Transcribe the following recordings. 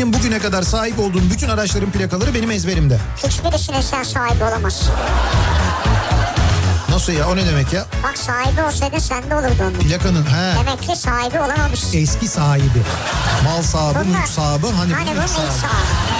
Benim bugüne kadar sahip olduğum bütün araçların plakaları benim ezberimde. Hiçbirisine sen sahibi olamazsın. Nasıl ya o ne demek ya? Bak sahibi olsaydın sen de olurdu onun. Plakanın he Demek ki sahibi olamamışsın. eski sahibi. Mal sahibi, Bunlar- mülk sahibi hani, Hani bu mülk sahibi. sahibi.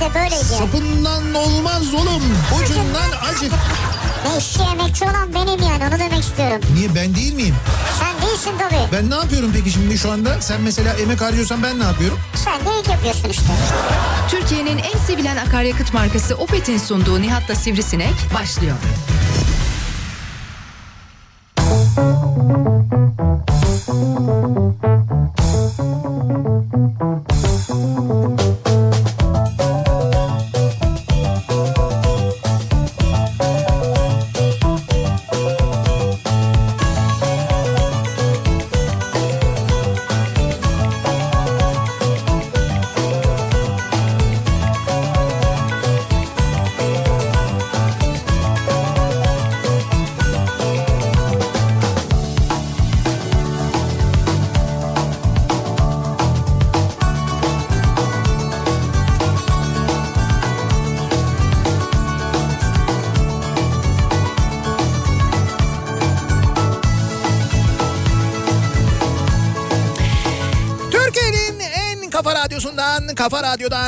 İşte böyleydi. yani. Sapından olmaz oğlum. Ucundan acık. Ne işçi emekçi olan benim yani onu demek istiyorum. Niye ben değil miyim? Sen değilsin tabii. Ben ne yapıyorum peki şimdi şu anda? Sen mesela emek harcıyorsan ben ne yapıyorum? Sen de ilk yapıyorsun işte. Türkiye'nin en sevilen akaryakıt markası Opet'in sunduğu Nihat'la Sivrisinek başlıyor.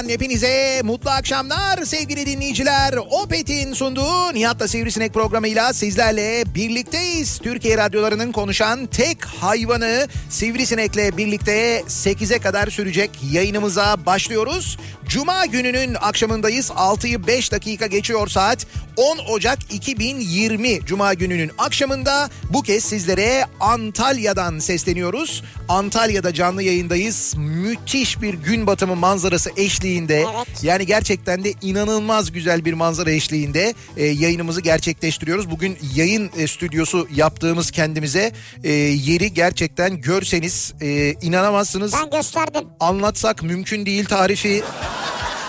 Radyodan hepinize mutlu akşamlar sevgili dinleyiciler. Opet'in sunduğu Nihat'la Sivrisinek programıyla sizlerle birlikteyiz. Türkiye radyolarının konuşan tek hayvanı Sivrisinek'le birlikte 8'e kadar sürecek yayınımıza başlıyoruz. Cuma gününün akşamındayız. 6'yı 5 dakika geçiyor saat. 10 Ocak 2020 Cuma gününün akşamında bu kez sizlere Antalya'dan sesleniyoruz. Antalya'da canlı yayındayız. Müthiş bir gün batımı manzarası eşliğinde. Evet. Yani gerçekten de inanılmaz güzel bir manzara eşliğinde e, yayınımızı gerçekleştiriyoruz. Bugün yayın e, stüdyosu yaptığımız kendimize e, yeri gerçekten görseniz e, inanamazsınız. Ben gösterdim. Anlatsak mümkün değil tarifi.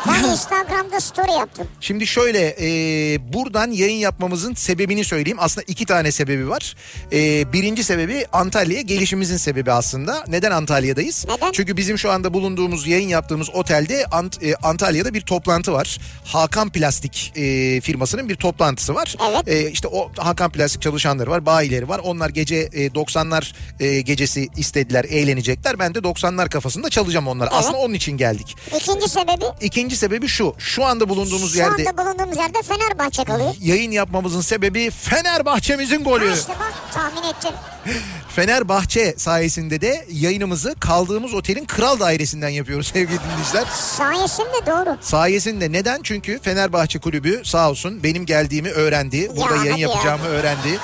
Ben Instagram'da story yaptım. Şimdi şöyle e, buradan yayın yapmamızın sebebini söyleyeyim. Aslında iki tane sebebi var. E, birinci sebebi Antalya'ya gelişimizin sebebi aslında. Neden Antalya'dayız? Neden? Çünkü bizim şu anda bulunduğumuz yayın yaptığımız otelde Ant- e, Antalya'da bir toplantı var. Hakan Plastik e, firmasının bir toplantısı var. Evet. E, işte o Hakan Plastik çalışanları var, bayileri var. Onlar gece e, 90'lar e, gecesi istediler, eğlenecekler. Ben de 90'lar kafasında çalacağım onları. Aslında onun için geldik. İkinci sebebi İkinci sebebi şu. Şu anda bulunduğumuz şu yerde anda bulunduğumuz yerde Fenerbahçe kalıyor. yayın yapmamızın sebebi Fenerbahçe'mizin golü. Ha işte bak tahmin ettim. Fenerbahçe sayesinde de yayınımızı kaldığımız otelin kral dairesinden yapıyoruz sevgili dinleyiciler. Sayesinde doğru. Sayesinde neden? Çünkü Fenerbahçe kulübü sağ olsun benim geldiğimi öğrendi. Burada Ya, yayın hadi ya. yapacağımı öğrendi.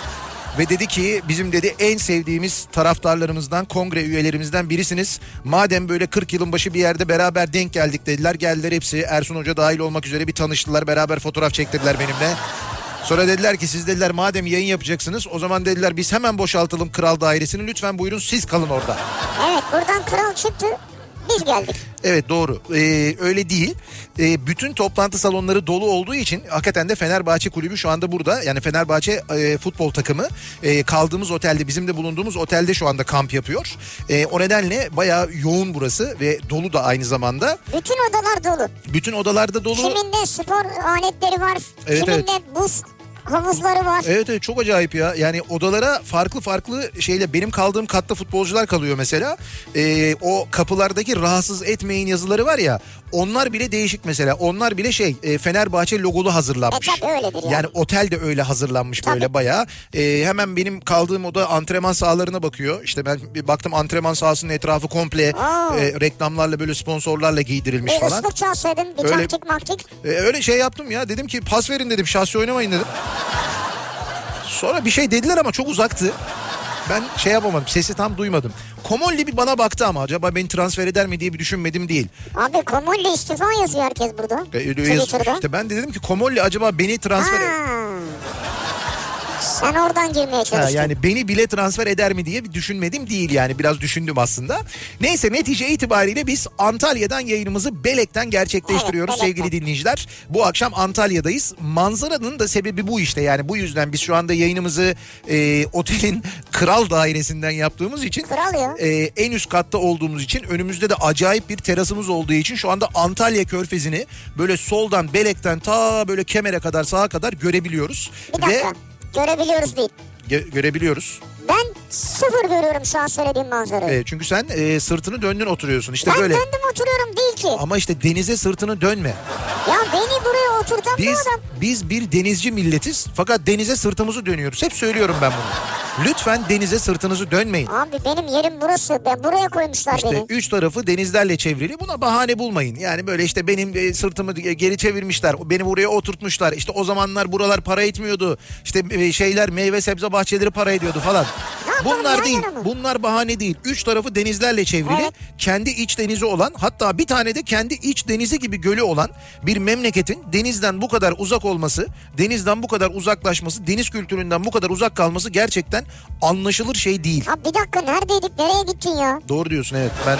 Ve dedi ki bizim dedi en sevdiğimiz taraftarlarımızdan, kongre üyelerimizden birisiniz. Madem böyle 40 yılın başı bir yerde beraber denk geldik dediler. Geldiler hepsi Ersun Hoca dahil olmak üzere bir tanıştılar. Beraber fotoğraf çektirdiler benimle. Sonra dediler ki siz dediler madem yayın yapacaksınız o zaman dediler biz hemen boşaltalım kral dairesini lütfen buyurun siz kalın orada. Evet buradan kral çıktı. Biz geldik. Evet doğru Ee, öyle değil Ee, bütün toplantı salonları dolu olduğu için hakikaten de Fenerbahçe kulübü şu anda burada yani Fenerbahçe e, futbol takımı e, kaldığımız otelde bizim de bulunduğumuz otelde şu anda kamp yapıyor E, o nedenle bayağı yoğun burası ve dolu da aynı zamanda Bütün odalar dolu. bütün odalarda dolu Kiminde spor aletleri var. Evet, kiminde buz havuzları var. Evet evet çok acayip ya. Yani odalara farklı farklı şeyle benim kaldığım katta futbolcular kalıyor mesela. Ee, o kapılardaki rahatsız etmeyin yazıları var ya. Onlar bile değişik mesela. Onlar bile şey e, Fenerbahçe logolu hazırlanmış. E tabii öyledir yani. Yani otel de öyle hazırlanmış Tabii. böyle bayağı. Ee, hemen benim kaldığım oda antrenman sahalarına bakıyor. İşte ben bir baktım antrenman sahasının etrafı komple e, reklamlarla böyle sponsorlarla giydirilmiş Bir falan. ıslık çalsaydın bir Öyle- taktik maktik. E, öyle şey yaptım ya dedim ki pas verin dedim şahsi oynamayın dedim. Sonra bir şey dediler ama çok uzaktı. Ben şey yapamadım sesi tam duymadım. Komolli bir bana baktı ama acaba beni transfer eder mi diye bir düşünmedim değil. Abi Komolli istifa yazıyor herkes burada. E, öyle. İşte ben de dedim ki Komolli acaba beni transfer Ha. Sen oradan girmeye Ha, çalıştın. yani beni bile transfer eder mi diye bir düşünmedim değil yani biraz düşündüm aslında. Neyse netice itibariyle biz Antalya'dan yayınımızı Belek'ten gerçekleştiriyoruz Evet, Belek'ten. sevgili dinleyiciler. Bu akşam Antalya'dayız. Manzaranın da sebebi bu işte yani bu yüzden biz şu anda yayınımızı e, otelin kral dairesinden yaptığımız için Kral ya. e, en üst katta olduğumuz için önümüzde de acayip bir terasımız olduğu için şu anda Antalya Körfezi'ni böyle soldan Belek'ten ta böyle Kemer'e kadar sağa kadar görebiliyoruz. Bir dakika. Görebiliyoruz değil. Gö- görebiliyoruz. Ben sıfır görüyorum şu an söylediğim manzarayı. Evet, çünkü sen e, sırtını döndün oturuyorsun işte ben böyle. döndüm oturuyorum değil ki. Ama işte denize sırtını dönme. Ya beni buraya oturtan bu Biz adam. biz bir denizci milletiz fakat denize sırtımızı dönüyoruz. Hep söylüyorum ben bunu. Lütfen denize sırtınızı dönmeyin. Abi benim yerim burası. Ben buraya koymuşlar İşte beni. üç tarafı denizlerle çevrili. Buna bahane bulmayın. Yani böyle işte benim e, sırtımı geri çevirmişler. Beni buraya oturtmuşlar. İşte o zamanlar buralar para etmiyordu. İşte e, şeyler meyve sebze bahçeleri para ediyordu falan. Bunlar değil. mı? Bunlar bahane değil. Üç tarafı denizlerle çevrili. Evet. Kendi iç denizi olan hatta bir tane de kendi iç denizi gibi gölü olan bir memleketin denizden bu kadar uzak olması, denizden bu kadar uzaklaşması, deniz kültüründen bu kadar uzak kalması gerçekten anlaşılır şey değil. Abi bir dakika neredeydik nereye gittin ya? Doğru diyorsun evet. Ben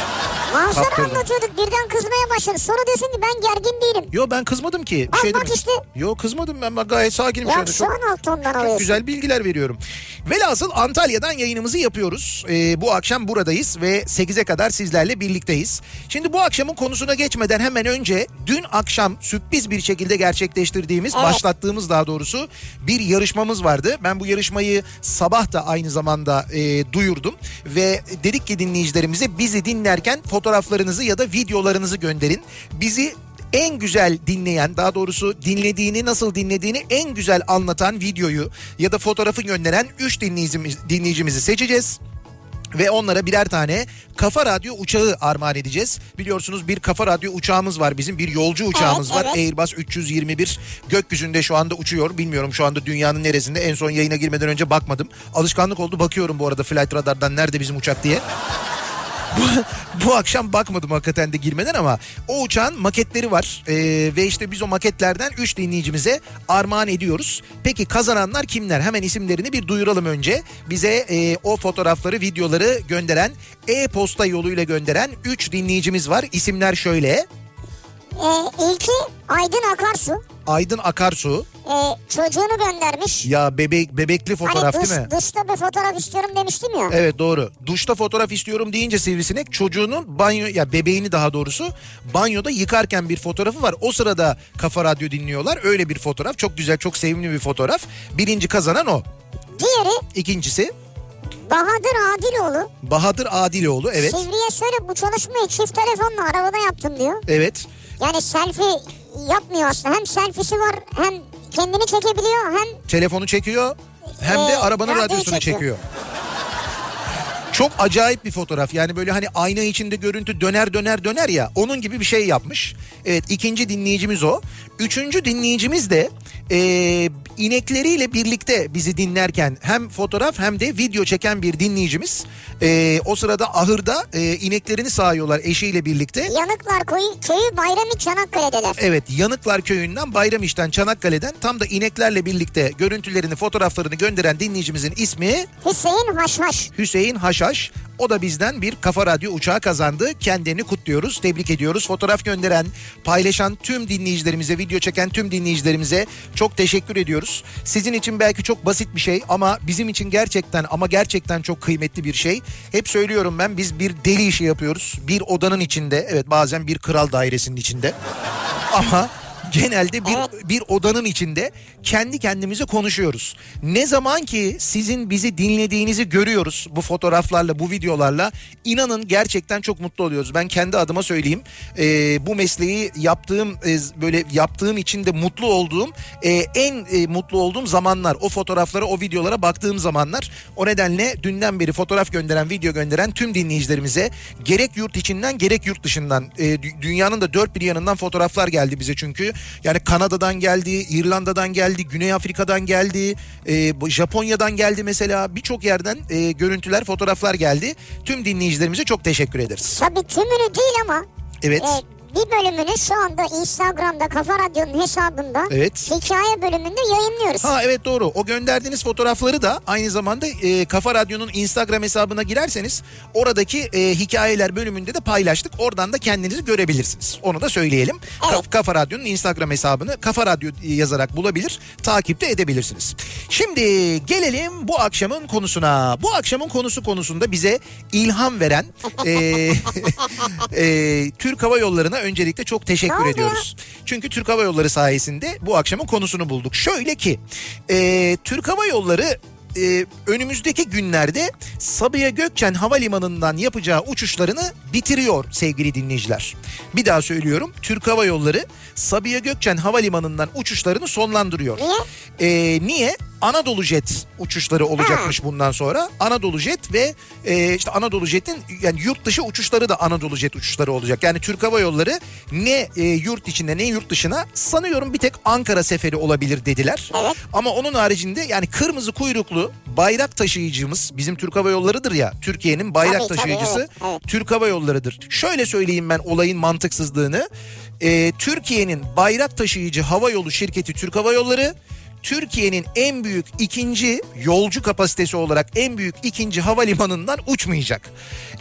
Manzara Kaptırdım. anlatıyorduk birden kızmaya başladı. Sonra diyorsun ki ben gergin değilim. Yo ben kızmadım ki. Bir Al şey bak işte. Yo kızmadım ben bak gayet sakinim şu Ya şu an alt tondan çok alıyorsun. güzel bilgiler veriyorum. Velhasıl Antalya'dan yayınımızı yapıyoruz. Ee, bu akşam buradayız ve 8'e kadar sizlerle birlikteyiz. Şimdi bu akşamın konusuna geçmeden hemen önce dün akşam sürpriz bir şekilde gerçekleştirdiğimiz, Evet. başlattığımız daha doğrusu bir yarışmamız vardı. Ben bu yarışmayı sabah da aynı zamanda e, duyurdum ve dedik ki dinleyicilerimize bizi dinlerken fotoğraflarınızı ya da videolarınızı gönderin. Bizi en güzel dinleyen daha doğrusu dinlediğini nasıl dinlediğini en güzel anlatan videoyu ya da fotoğrafı gönderen 3 dinleyicimiz, dinleyicimizi seçeceğiz. Ve onlara birer tane Kafa Radyo uçağı armağan edeceğiz. Biliyorsunuz bir Kafa Radyo uçağımız var bizim. Bir yolcu uçağımız Evet, var. evet. Airbus 321 gökyüzünde şu anda uçuyor. Bilmiyorum şu anda dünyanın neresinde. En son yayına girmeden önce bakmadım. Alışkanlık oldu bakıyorum bu arada Flight Radar'dan nerede bizim uçak diye. bu, akşam bakmadım hakikaten de girmeden ama o uçağın maketleri var Ee, ve işte biz o maketlerden 3 dinleyicimize armağan ediyoruz. Peki kazananlar kimler? Hemen isimlerini bir duyuralım önce. Bize e, o fotoğrafları, videoları gönderen, e-posta yoluyla gönderen 3 dinleyicimiz var. İsimler şöyle. Ee, ilki Aydın Akarsu. Aydın Akarsu. Ee, çocuğunu göndermiş. Ya bebek bebekli fotoğraf hani dış, değil mi? dışta bir fotoğraf istiyorum demiştim ya. Evet doğru. Duşta fotoğraf istiyorum deyince sivrisinek çocuğunun banyo ya bebeğini daha doğrusu banyoda yıkarken bir fotoğrafı var. O sırada Kafa Radyo dinliyorlar. Öyle bir fotoğraf. Çok güzel, çok sevimli bir fotoğraf. Birinci kazanan o. Diğeri İkincisi Bahadır Adiloğlu. Bahadır Adiloğlu. Evet. Sivri'ye söyle bu çalışmayı çift telefonla arabada yaptım diyor. Evet. Yani selfie yapmıyor aslında. Hem selfiesi var hem kendini çekebiliyor hem Telefonu çekiyor hem de Ee, arabanın radyoyu radyosunu çekiyor. çekiyor. Çok acayip bir fotoğraf. Yani böyle hani ayna içinde görüntü döner döner döner ya. Onun gibi bir şey yapmış. Evet ikinci dinleyicimiz o. Üçüncü dinleyicimiz de e, inekleriyle birlikte bizi dinlerken hem fotoğraf hem de video çeken bir dinleyicimiz. E, o sırada ahırda e, ineklerini sağıyorlar eşiyle birlikte. Yanıklar Köyü, köyü Bayrami Çanakkale'deler. Evet Yanıklar Köyü'nden Bayramiş'ten Çanakkale'den tam da ineklerle birlikte görüntülerini fotoğraflarını gönderen dinleyicimizin ismi Hüseyin Haşhaş. Hüseyin Haşhaş. O da bizden bir Kafa Radyo uçağı kazandı. Kendini kutluyoruz, tebrik ediyoruz. Fotoğraf gönderen, paylaşan tüm dinleyicilerimize, video çeken tüm dinleyicilerimize çok teşekkür ediyoruz. Sizin için belki çok basit bir şey ama bizim için gerçekten ama gerçekten çok kıymetli bir şey. Hep söylüyorum ben biz bir deli işi yapıyoruz. Bir odanın içinde, evet bazen bir kral dairesinin içinde. Ama genelde bir bir odanın içinde kendi kendimize konuşuyoruz. Ne zaman ki sizin bizi dinlediğinizi görüyoruz bu fotoğraflarla, bu videolarla inanın gerçekten çok mutlu oluyoruz. Ben kendi adıma söyleyeyim. Ee, bu mesleği yaptığım e, böyle yaptığım için de mutlu olduğum e, en e, mutlu olduğum zamanlar. O fotoğraflara, o videolara baktığım zamanlar. O nedenle dünden beri fotoğraf gönderen, video gönderen tüm dinleyicilerimize gerek yurt içinden gerek yurt dışından e, dü- dünyanın da dört bir yanından fotoğraflar geldi bize çünkü. Yani Kanada'dan geldi, İrlanda'dan geldi, Güney Afrika'dan geldi, e, Japonya'dan geldi mesela. Birçok yerden e, görüntüler, fotoğraflar geldi. Tüm dinleyicilerimize çok teşekkür ederiz. Tabii tümünü değil ama Evet. e, bir bölümünü şu anda Instagram'da Kafa Radyo'nun hesabında Evet. hikaye bölümünde yayınlıyoruz. Ha evet doğru. O gönderdiğiniz fotoğrafları da aynı zamanda e, Kafa Radyo'nun Instagram hesabına girerseniz oradaki e, hikayeler bölümünde de paylaştık. Oradan da kendinizi görebilirsiniz. Onu da söyleyelim. Evet. Ka- Kafa Radyo'nun Instagram hesabını Kafa Radyo yazarak bulabilir, takip de edebilirsiniz. Şimdi gelelim bu akşamın konusuna. Bu akşamın konusu konusunda bize ilham veren e, e, Türk Hava Yolları'na öncelikle çok teşekkür ya? ediyoruz. Çünkü Türk Hava Yolları sayesinde bu akşamın konusunu bulduk. Şöyle ki e, Türk Hava Yolları e, önümüzdeki günlerde Sabiha Gökçen Havalimanı'ndan yapacağı uçuşlarını bitiriyor sevgili dinleyiciler. Bir daha söylüyorum Türk Hava Yolları Sabiha Gökçen Havalimanı'ndan uçuşlarını sonlandırıyor. Niye? E, niye? Anadolu Jet uçuşları olacakmış bundan sonra. Anadolu Jet ve e, işte Anadolu Jet'in yani yurt dışı uçuşları da Anadolu Jet uçuşları olacak. Yani Türk Hava Yolları ne e, yurt içinde ne yurt dışına sanıyorum bir tek Ankara seferi olabilir dediler. Evet. Ama onun haricinde yani kırmızı kuyruklu bayrak taşıyıcımız bizim Türk Hava Yolları'dır ya. Türkiye'nin bayrak Tabii, tabii, taşıyıcısı evet, evet. Türk Hava Yolları'dır. Şöyle söyleyeyim ben olayın mantıksızlığını. E, Türkiye'nin bayrak taşıyıcı hava yolu şirketi Türk Hava Yolları Türkiye'nin en büyük ikinci yolcu kapasitesi olarak en büyük ikinci havalimanından uçmayacak.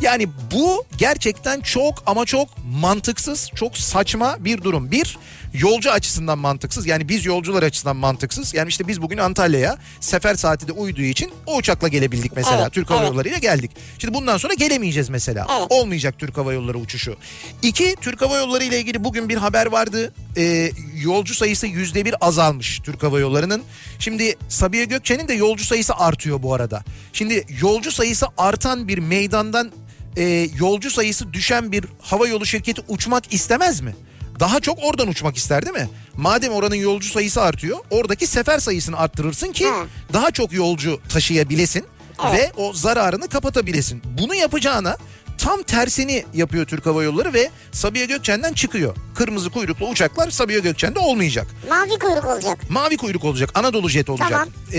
Yani bu gerçekten çok ama çok mantıksız, çok saçma bir durum. Bir, yolcu açısından mantıksız. Yani biz yolcular açısından mantıksız. Yani işte biz bugün Antalya'ya sefer saati de uyduğu için o uçakla gelebildik mesela. Evet, Türk Hava evet. Yolları ile geldik. Şimdi bundan sonra gelemeyeceğiz mesela. Evet. Olmayacak Türk Hava Yolları uçuşu. İki, Türk Hava Yolları ile ilgili bugün bir haber vardı. Ee, yolcu sayısı yüzde bir azalmış Türk Hava Yolları'nın. Şimdi Sabiha Gökçen'in de yolcu sayısı artıyor bu arada. Şimdi yolcu sayısı artan bir meydandan e, yolcu sayısı düşen bir hava yolu şirketi uçmak istemez mi? Daha çok oradan uçmak ister değil mi? Madem oranın yolcu sayısı artıyor, oradaki sefer sayısını arttırırsın ki Hı. daha çok yolcu taşıyabilesin Evet. ve o zararını kapatabilesin. Bunu yapacağına tam tersini yapıyor Türk Hava Yolları ve Sabiha Gökçen'den çıkıyor. Kırmızı kuyruklu uçaklar Sabiha Gökçen'de olmayacak. Mavi kuyruk olacak. Mavi kuyruk olacak. Anadolu Jet olacak. Tamam. Ee,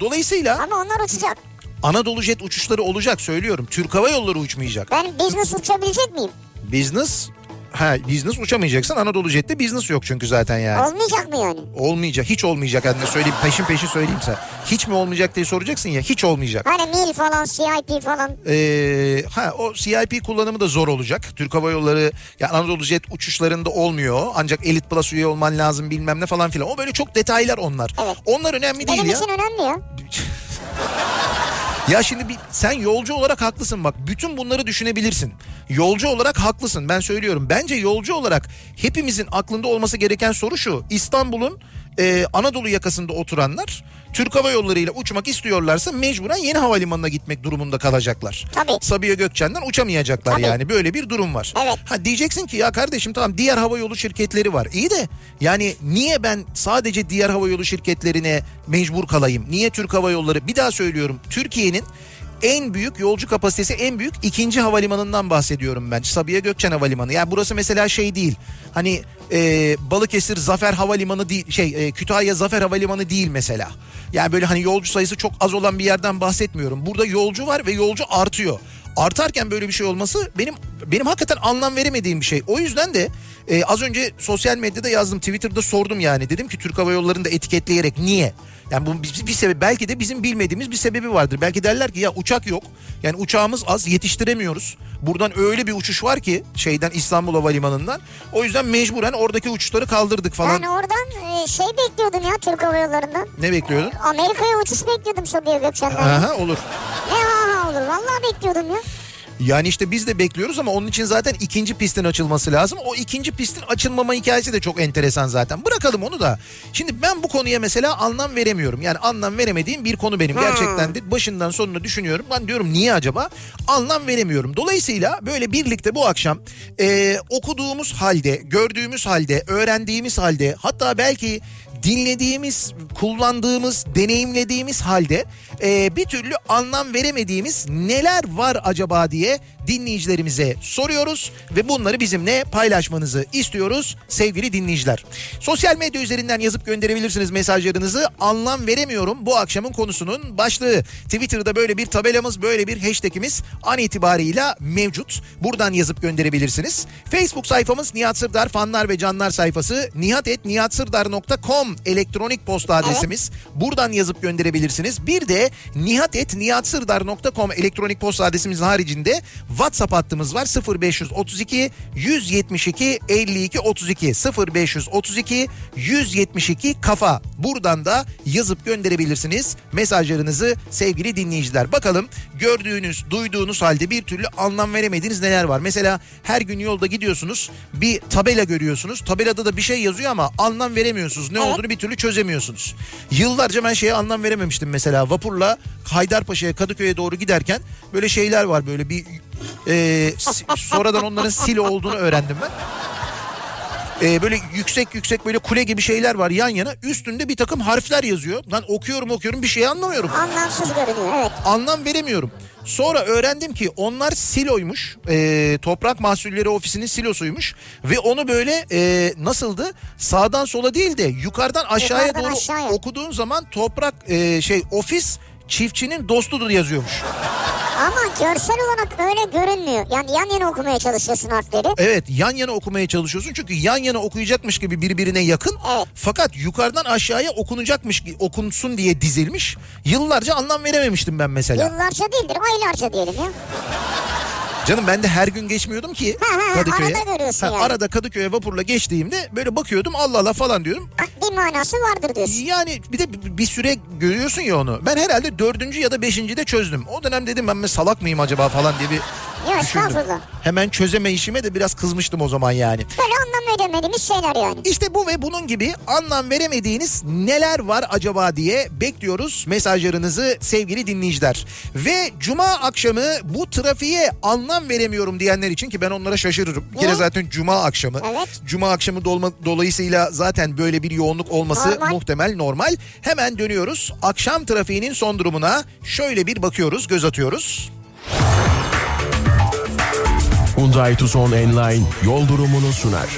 dolayısıyla Ama onlar uçacak. Anadolu Jet uçuşları olacak söylüyorum. Türk Hava Yolları uçmayacak. Ben business uçabilecek miyim? Business Ha business uçamayacaksın. Anadolu Jet'te business yok çünkü zaten yani. Olmayacak mı yani? Olmayacak. Hiç olmayacak. Hadi söyleyeyim peşin peşin söyleyeyim sen. Hiç mi olmayacak diye soracaksın ya. Hiç olmayacak. Hani mil falan, CIP falan. Ee, ha o CIP kullanımı da zor olacak. Türk Hava Yolları ya Anadolu Jet uçuşlarında olmuyor. Ancak Elite Plus üye olman lazım bilmem ne falan filan. O böyle çok detaylar onlar. Evet. Onlar önemli değil Benim ya. için önemli ya. Ya şimdi bir, sen yolcu olarak haklısın bak. Bütün bunları düşünebilirsin. Yolcu olarak haklısın ben söylüyorum. Bence yolcu olarak hepimizin aklında olması gereken soru şu. İstanbul'un e, Anadolu yakasında oturanlar Türk Hava Yolları ile uçmak istiyorlarsa mecburen yeni havalimanına gitmek durumunda kalacaklar. Tabii. Sabiha Gökçen'den uçamayacaklar Tabii. yani böyle bir durum var. Evet. Ha diyeceksin ki ya kardeşim tamam diğer hava yolu şirketleri var. İyi de yani niye ben sadece diğer hava yolu şirketlerine mecbur kalayım? Niye Türk Hava Yolları? Bir daha söylüyorum. Türkiye'nin en büyük yolcu kapasitesi en büyük ikinci havalimanından bahsediyorum ben. Sabiha Gökçen Havalimanı. Yani burası mesela şey değil. Hani e, Balıkesir Zafer Havalimanı değil şey e, Kütahya Zafer Havalimanı değil mesela. Yani böyle hani yolcu sayısı çok az olan bir yerden bahsetmiyorum. Burada yolcu var ve yolcu artıyor. Artarken böyle bir şey olması benim benim hakikaten anlam veremediğim bir şey. O yüzden de e, az önce sosyal medyada yazdım Twitter'da sordum yani. Dedim ki Türk Hava Yolları'nda etiketleyerek niye? Yani bu bir, bir sebep belki de bizim bilmediğimiz bir sebebi vardır. Belki derler ki ya uçak yok. Yani uçağımız az yetiştiremiyoruz. Buradan öyle bir uçuş var ki şeyden İstanbul Havalimanı'ndan. O yüzden mecburen oradaki uçuşları kaldırdık falan. Ben oradan e, şey bekliyordum ya Türk Hava Yolları'ndan. Ne bekliyordun? Amerika'ya uçuş bekliyordum Sabiha Gökçen'den. Aha olur. Ne ha ha olur. Vallahi bekliyordum ya. Yani işte biz de bekliyoruz ama onun için zaten ikinci pistin açılması lazım. O ikinci pistin açılmama hikayesi de çok enteresan zaten. Bırakalım onu da. Şimdi ben bu konuya mesela anlam veremiyorum. Yani anlam veremediğim bir konu benim. Ha. Gerçekten de başından sonuna düşünüyorum. Ben diyorum niye acaba? Anlam veremiyorum. Dolayısıyla böyle birlikte bu akşam e, okuduğumuz halde, gördüğümüz halde, öğrendiğimiz halde hatta belki dinlediğimiz, kullandığımız, deneyimlediğimiz halde e, bir türlü anlam veremediğimiz neler var acaba diye dinleyicilerimize soruyoruz ve bunları bizimle paylaşmanızı istiyoruz sevgili dinleyiciler. Sosyal medya üzerinden yazıp gönderebilirsiniz mesajlarınızı. Anlam veremiyorum bu akşamın konusunun başlığı. Twitter'da böyle bir tabelamız, böyle bir hashtagimiz an itibarıyla mevcut. Buradan yazıp gönderebilirsiniz. Facebook sayfamız Nihat Sırdar fanlar ve canlar sayfası nihatetnihatsırdar.com elektronik posta adresimiz. Buradan yazıp gönderebilirsiniz. Bir de nihatetnihatsırdar.com elektronik posta adresimizin haricinde WhatsApp hattımız var 0532 172 52 32 0532 172 kafa. Buradan da yazıp gönderebilirsiniz mesajlarınızı sevgili dinleyiciler. Bakalım gördüğünüz, duyduğunuz halde bir türlü anlam veremediğiniz neler var? Mesela her gün yolda gidiyorsunuz bir tabela görüyorsunuz. Tabelada da bir şey yazıyor ama anlam veremiyorsunuz. Ne Evet. olduğunu bir türlü çözemiyorsunuz. Yıllarca ben şeye anlam verememiştim mesela. Vapurla Haydarpaşa'ya Kadıköy'e doğru giderken böyle şeyler var böyle bir e, sonradan onların silo olduğunu öğrendim ben. E, böyle yüksek yüksek böyle kule gibi şeyler var yan yana. Üstünde bir takım harfler yazıyor. Lan okuyorum okuyorum bir şey anlamıyorum Anlamsız görünüyor evet. anlam veremiyorum. Sonra öğrendim ki onlar siloymuş. Ee, toprak mahsulleri ofisinin silosuymuş. Ve onu böyle e, nasıldı? Sağdan sola değil de yukarıdan aşağıya Yukarıdan doğru aşağıya. okuduğun zaman toprak e, şey ofis çiftçinin dostudur yazıyormuş. Ama görsel olarak öyle görünmüyor. Yani yan yana okumaya çalışıyorsun harfleri. Evet yan yana okumaya çalışıyorsun çünkü yan yana okuyacakmış gibi birbirine yakın. Evet. Fakat yukarıdan aşağıya okunacakmış okunsun diye dizilmiş. Yıllarca anlam verememiştim ben mesela. Yıllarca değildir aylarca diyelim ya. Canım ben de her gün geçmiyordum ki Ha, ha, ha, Kadıköy'e. arada görüyorsun yani. Arada Kadıköy'e vapurla geçtiğimde böyle bakıyordum Allah Allah falan diyorum. Bir manası vardır diyorsun. Yani bir de bir süre görüyorsun ya onu. Ben herhalde dördüncü ya da beşinci de çözdüm. O dönem dedim ben mi salak mıyım acaba falan diye bir Düşündüm. estağfurullah. Hemen çözeme işime de biraz kızmıştım o zaman yani. Böyle anlam veremediğimiz şeyler yani. İşte bu ve bunun gibi anlam veremediğiniz neler var acaba diye bekliyoruz mesajlarınızı sevgili dinleyiciler. Ve cuma akşamı bu trafiğe anlam veremiyorum diyenler için ki ben onlara şaşırırım. Bir kere zaten cuma akşamı. Evet. Cuma akşamı dolma, dolayısıyla zaten böyle bir yoğunluk olması Normal. muhtemel normal. Hemen dönüyoruz. Akşam trafiğinin son durumuna şöyle bir bakıyoruz, göz atıyoruz. Hyundai Tucson Enline yol durumunu sunar.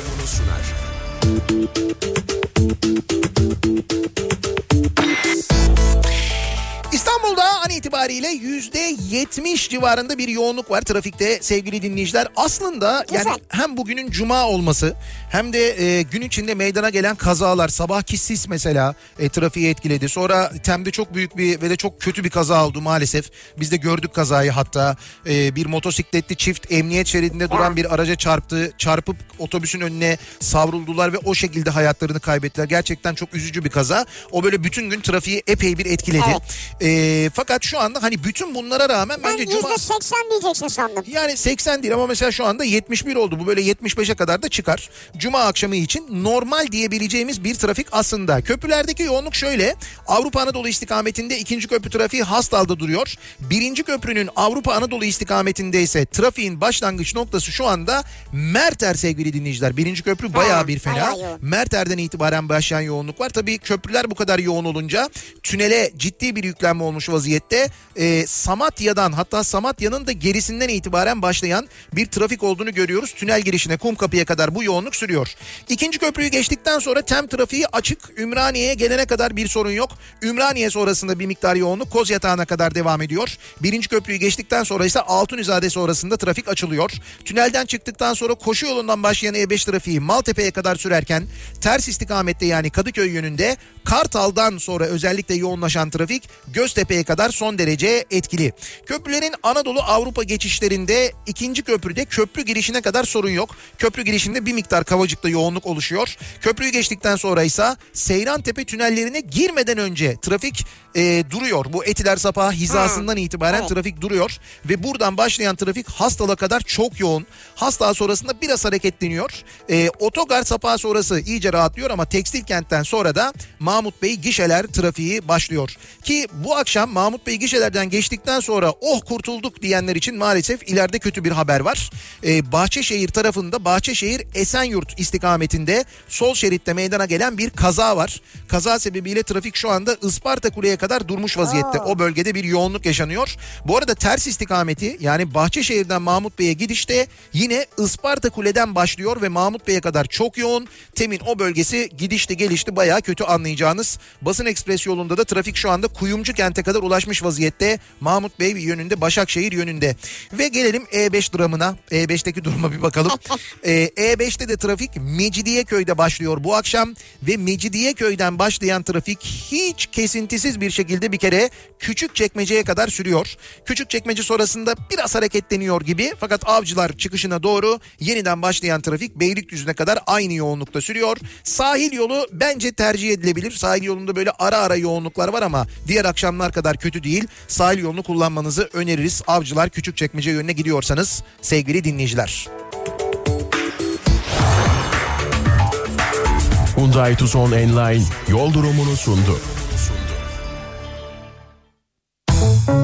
İstanbul'da an itibariyle yüzde yetmiş civarında bir yoğunluk var trafikte sevgili dinleyiciler. Aslında yani Güzel. hem bugünün cuma olması hem de e, gün içinde meydana gelen kazalar sabahki sis mesela e, trafiği etkiledi. Sonra Tem'de çok büyük bir ve de çok kötü bir kaza oldu maalesef. Biz de gördük kazayı hatta e, bir motosikletli çift emniyet şeridinde duran bir araca çarptı. Çarpıp otobüsün önüne savruldular ve o şekilde hayatlarını kaybettiler. Gerçekten çok üzücü bir kaza. O böyle bütün gün trafiği epey bir etkiledi. Evet. E, fakat şu anda hani bütün bunlara rağmen Ben bence cuma... seksen diyeceksin sandım. Yani 80 değil ama mesela şu anda 71 oldu. Bu böyle 75'e kadar da çıkar. Cuma akşamı için normal diyebileceğimiz bir trafik aslında. Köprülerdeki yoğunluk şöyle. Avrupa Anadolu istikametinde ikinci köprü trafiği Hastal'da duruyor. Birinci köprünün Avrupa Anadolu istikametinde ise trafiğin başlangıç noktası şu anda Merter sevgili dinleyiciler. Birinci köprü bayağı bir fena. Merter'den itibaren başlayan yoğunluk var. Tabii köprüler bu kadar yoğun olunca tünele ciddi bir yüklenme olmuş vaziyette. Ee, Samatya'dan hatta Samatya'nın da gerisinden itibaren başlayan bir trafik olduğunu görüyoruz. Tünel girişine Kumkapı'ya kadar bu yoğunluk sürüyor. İkinci köprüyü geçtikten sonra tem trafiği açık. Ümraniye'ye gelene kadar bir sorun yok. Ümraniye sonrasında bir miktar yoğunluk Kozyatağı'na kadar devam ediyor. Birinci köprüyü geçtikten sonra ise Altunizade sonrasında trafik açılıyor. Tünelden çıktıktan sonra koşu yolundan başlayan E5 trafiği Maltepe'ye kadar sürerken ters istikamette yani Kadıköy yönünde Kartal'dan sonra özellikle yoğunlaşan trafik Göztepe'ye kadar son derece etkili. Köprülerin Anadolu Avrupa geçişlerinde ikinci köprüde köprü girişine kadar sorun yok. Köprü girişinde bir miktar Kavacık'ta yoğunluk oluşuyor. Köprüyü geçtikten sonra ise Seyrantepe tünellerine girmeden önce trafik e, duruyor. Bu Etiler Sapağı hizasından itibaren Evet. trafik duruyor ve buradan başlayan trafik Hastal'a kadar çok yoğun. Hastal sonrasında biraz hareketleniyor. E, otogar Sapağı sonrası iyice rahatlıyor ama tekstil kentten sonra da Mahmut Bey gişeler trafiği başlıyor. Ki bu akşam Mahmut Bey gişelerden geçtikten sonra oh kurtulduk diyenler için maalesef ileride kötü bir haber var. E, Bahçeşehir tarafında Bahçeşehir Esenyurt istikametinde sol şeritte meydana gelen bir kaza var. Kaza sebebiyle trafik şu anda Isparta Kule'ye kadar durmuş vaziyette. Oo. O bölgede bir yoğunluk yaşanıyor. Bu arada ters istikameti yani Bahçeşehir'den Mahmut Bey'e gidişte yine Isparta Kule'den başlıyor ve Mahmut Bey'e kadar çok yoğun. Temin o bölgesi gidişti gelişti bayağı kötü anlayacağınız. Basın Ekspres yolunda da trafik şu anda Kuyumcu kente kadar ulaşmış vaziyette. Mahmut Bey yönünde Başakşehir yönünde. Ve gelelim E5 dramına. E5'teki duruma bir bakalım. Ee, E5'te de trafik Mecidiyeköy'de başlıyor bu akşam ve Mecidiyeköy'den başlayan trafik hiç kesintisiz bir şekilde bir kere küçük çekmeceye kadar sürüyor. Küçük çekmece sonrasında biraz hareketleniyor gibi fakat avcılar çıkışına doğru yeniden başlayan trafik Beylikdüzü'ne kadar aynı yoğunlukta sürüyor. Sahil yolu bence tercih edilebilir. Sahil yolunda böyle ara ara yoğunluklar var ama diğer akşamlar kadar kötü değil. Sahil yolunu kullanmanızı öneririz. Avcılar küçük çekmece yönüne gidiyorsanız sevgili dinleyiciler. Hyundai Tucson Enline yol durumunu sundu. Kafa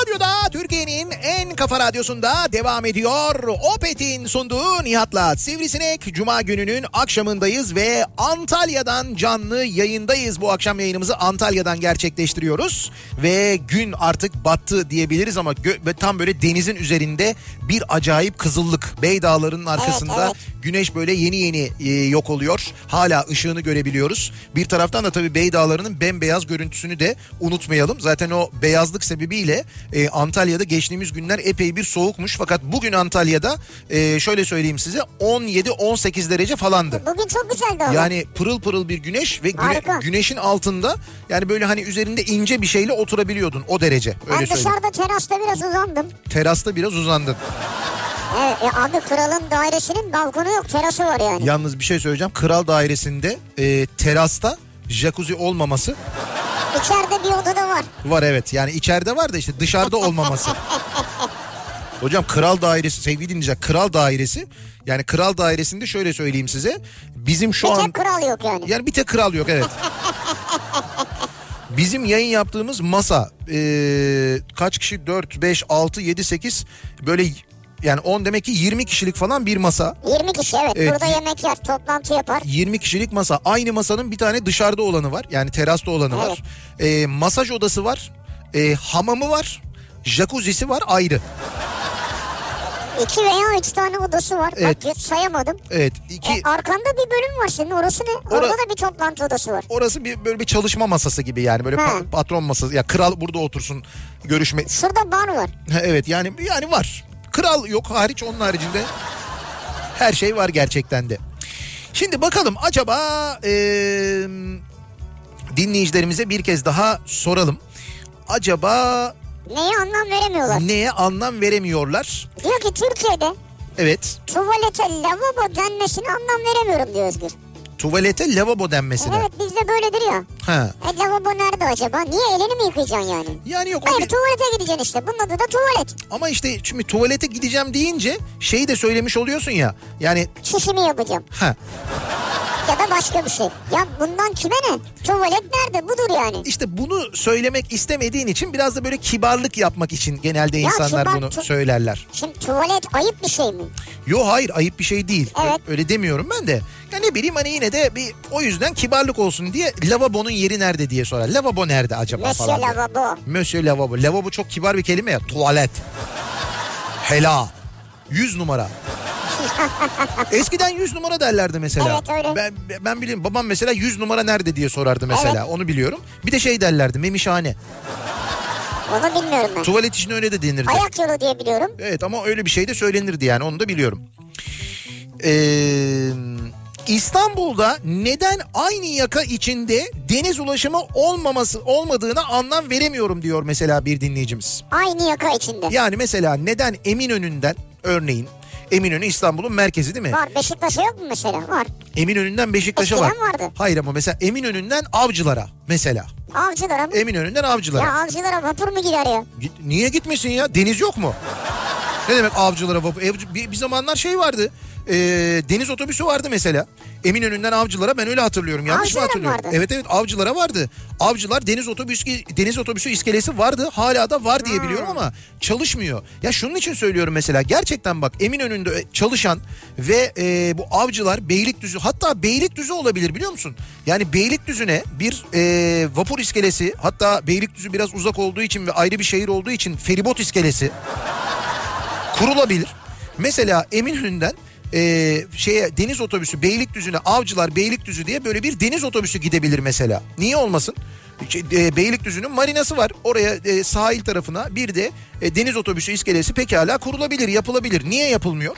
Radyo'da Türkiye'nin en kafa radyosunda devam ediyor. Opet'in sunduğu Nihat'la Sivrisinek Cuma gününün akşamındayız ve Antalya'dan canlı yayındayız. Bu akşam yayınımızı Antalya'dan gerçekleştiriyoruz. Ve gün artık battı diyebiliriz ama gö- tam böyle denizin üzerinde bir acayip kızıllık. Bey Dağları'nın arkasında evet. güneş böyle yeni yeni e, yok oluyor. Hala ışığını görebiliyoruz. Bir taraftan da tabii Bey Dağları'nın bembeyaz görüntüsünü de unutmayalım. Zaten o beyazlık sebebiyle e, Antalya'da geçtiğimiz günler epey bir soğukmuş. Fakat bugün Antalya'da e, şöyle söyleyeyim size 17-18 derece falandı. Bugün çok güzeldi ama. Yani pırıl pırıl bir güneş ve güne- güneşin altında yani böyle hani üzerinde ince bir şeyle oturabiliyordun o derece. Öyle ben söyleyeyim. dışarıda terasta biraz uzandım. Terasta biraz uzandın. Evet e, abi kralın dairesinin balkonu yok terası var yani. Yalnız bir şey söyleyeceğim. Kral dairesinde e, terasta jacuzzi olmaması İçeride bir odada var. var evet. Yani içeride var da işte dışarıda olmaması. Hocam kral dairesi sevgili dinleyiciler kral dairesi yani kral dairesinde şöyle söyleyeyim size bizim şu Bir an tek kral yok yani. yani bir tek kral yok evet. Bizim yayın yaptığımız masa e, kaç kişi 4 5 6 7 8 böyle yani 10 demek ki 20 kişilik falan bir masa. 20 kişi evet, Evet. burada yemek yer toplantı yapar. 20 kişilik masa. Aynı masanın bir tane dışarıda olanı var. Yani terasta olanı var. Ee, masaj odası var. Ee, hamamı var. Jacuzzi'si var ayrı. İki veya üç tane odası var. Evet. Bak sayamadım. Evet. iki E, arkanda bir bölüm var senin orası ne? Orada da bir toplantı odası var. orası bir böyle bir çalışma masası gibi yani böyle Ha. pa- patron masası. Ya kral burada otursun görüşme. Şurada bar var. Ha, Evet yani yani var. Kral yok hariç onun haricinde her şey var gerçekten de. Şimdi bakalım acaba eee, dinleyicilerimize bir kez daha soralım. Acaba Neye anlam veremiyorlar. neye anlam veremiyorlar? Diyor ki Türkiye'de Evet tuvalete lavabo denmesine anlam veremiyorum diyor Özgür. tuvalete lavabo denmesine. Evet bizde böyledir ya. Ha. E lavabo nerede acaba? Niye elini mi yıkayacaksın yani? Yani yok Hayır bir- tuvalete gideceksin işte. Bunun adı da tuvalet. ama işte şimdi tuvalete gideceğim deyince şeyi de söylemiş oluyorsun ya. Yani Çişimi yapacağım. ha Ya da başka bir şey. Ya bundan kime ne? Tuvalet nerede? Budur yani. işte bunu söylemek istemediğin için biraz da böyle kibarlık yapmak için genelde Ya insanlar kibar- bunu tu- söylerler. Şimdi tuvalet ayıp bir şey mi? Yo hayır ayıp bir şey değil. Evet. Öyle demiyorum ben de. Ya ne bileyim hani yine de bir o yüzden kibarlık olsun diye lavabonun yeri nerede diye sorar. Lavabo nerede acaba Monsieur falan. diye. lavabo. Monsieur lavabo. Lavabo çok kibar bir kelime ya. Tuvalet. Hela. 100 numara. Eskiden 100 numara derlerdi mesela. Evet, öyle. Ben, ben biliyorum babam mesela 100 numara nerede diye sorardı mesela. Onu biliyorum. Bir de şey derlerdi memişhane. Onu bilmiyorum ben. Tuvalet için öyle de denirdi. Ayak yolu diye biliyorum. Evet ama öyle bir şey de söylenirdi yani onu da biliyorum. Ee, İstanbul'da neden aynı yaka içinde deniz ulaşımı olmaması olmadığına anlam veremiyorum diyor mesela bir dinleyicimiz. Aynı yaka içinde. Yani mesela neden Eminönü'nden örneğin Eminönü İstanbul'un merkezi değil mi? Var. Beşiktaş'a yok mu mesela? Var. Eminönü'nden Beşiktaş'a var. Vardı. Hayır ama mesela Eminönü'nden Avcılar'a mesela. Avcılara mı? Eminönü'nden Avcılar'a. Ya avcılara vapur mu gider ya? Niye gitmesin ya? Deniz yok mu? Ne demek avcılara vapur? Bir, bir zamanlar şey vardı. E, deniz otobüsü vardı mesela. Eminönü'nden avcılara ben öyle hatırlıyorum. Yanlış mı Avcılara mı hatırlıyorum? vardı? Evet evet avcılara vardı. Avcılar deniz otobüsü deniz otobüsü iskelesi vardı. Hala da var diye biliyorum ama çalışmıyor. Ya şunun için söylüyorum mesela gerçekten bak Eminönü'nde çalışan ve e, bu avcılar Beylikdüzü hatta Beylikdüzü olabilir biliyor musun? Yani Beylikdüzü'ne bir e, vapur iskelesi hatta Beylikdüzü biraz uzak olduğu için ve ayrı bir şehir olduğu için feribot iskelesi kurulabilir. Mesela Eminönü'nden e, şeye deniz otobüsü Beylikdüzü'ne Avcılar Beylikdüzü diye böyle bir deniz otobüsü gidebilir mesela. Niye olmasın? E, Beylikdüzü'nün marinası var. Oraya e, sahil tarafına bir de e, deniz otobüsü iskelesi pekala kurulabilir, yapılabilir. Niye yapılmıyor?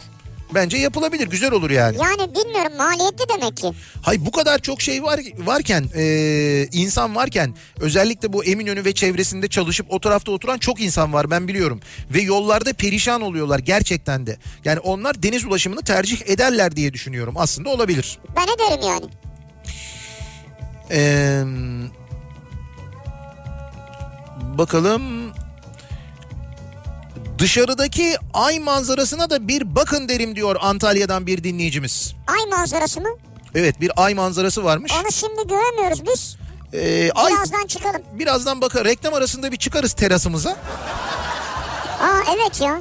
Bence yapılabilir, güzel olur yani. Yani bilmiyorum maliyetli demek ki. Hay bu kadar çok şey var varken e, insan varken özellikle bu Eminönü ve çevresinde çalışıp o tarafta oturan çok insan var ben biliyorum. Ve yollarda perişan oluyorlar gerçekten de. Yani onlar deniz ulaşımını tercih ederler diye düşünüyorum. Aslında olabilir. Ben ederim yani. Ee, bakalım dışarıdaki ay manzarasına da bir bakın derim diyor Antalya'dan bir dinleyicimiz. Ay manzarası mı? Evet bir ay manzarası varmış. Onu şimdi göremiyoruz biz. Ee, ay Birazdan çıkalım. birazdan bakar reklam arasında bir çıkarız terasımıza. Aa evet ya.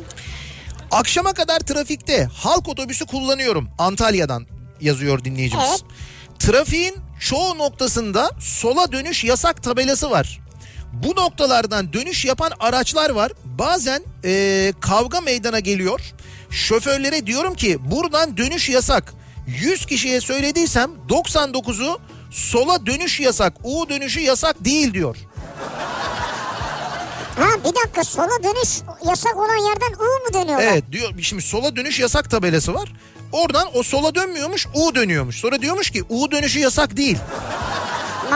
Akşama kadar trafikte halk otobüsü kullanıyorum Antalya'dan yazıyor dinleyicimiz. Evet. Trafiğin çoğu noktasında sola dönüş yasak tabelası var. Bu noktalardan dönüş yapan araçlar var. Bazen eee, kavga meydana geliyor. Şoförlere diyorum ki buradan dönüş yasak. 100 kişiye söylediysem 99'u sola dönüş yasak. U dönüşü yasak değil diyor. Ha bir dakika sola dönüş yasak olan yerden U mu dönüyorlar? Evet diyor şimdi sola dönüş yasak tabelası var. Oradan o sola dönmüyormuş U dönüyormuş. Sonra diyormuş ki U dönüşü yasak değil.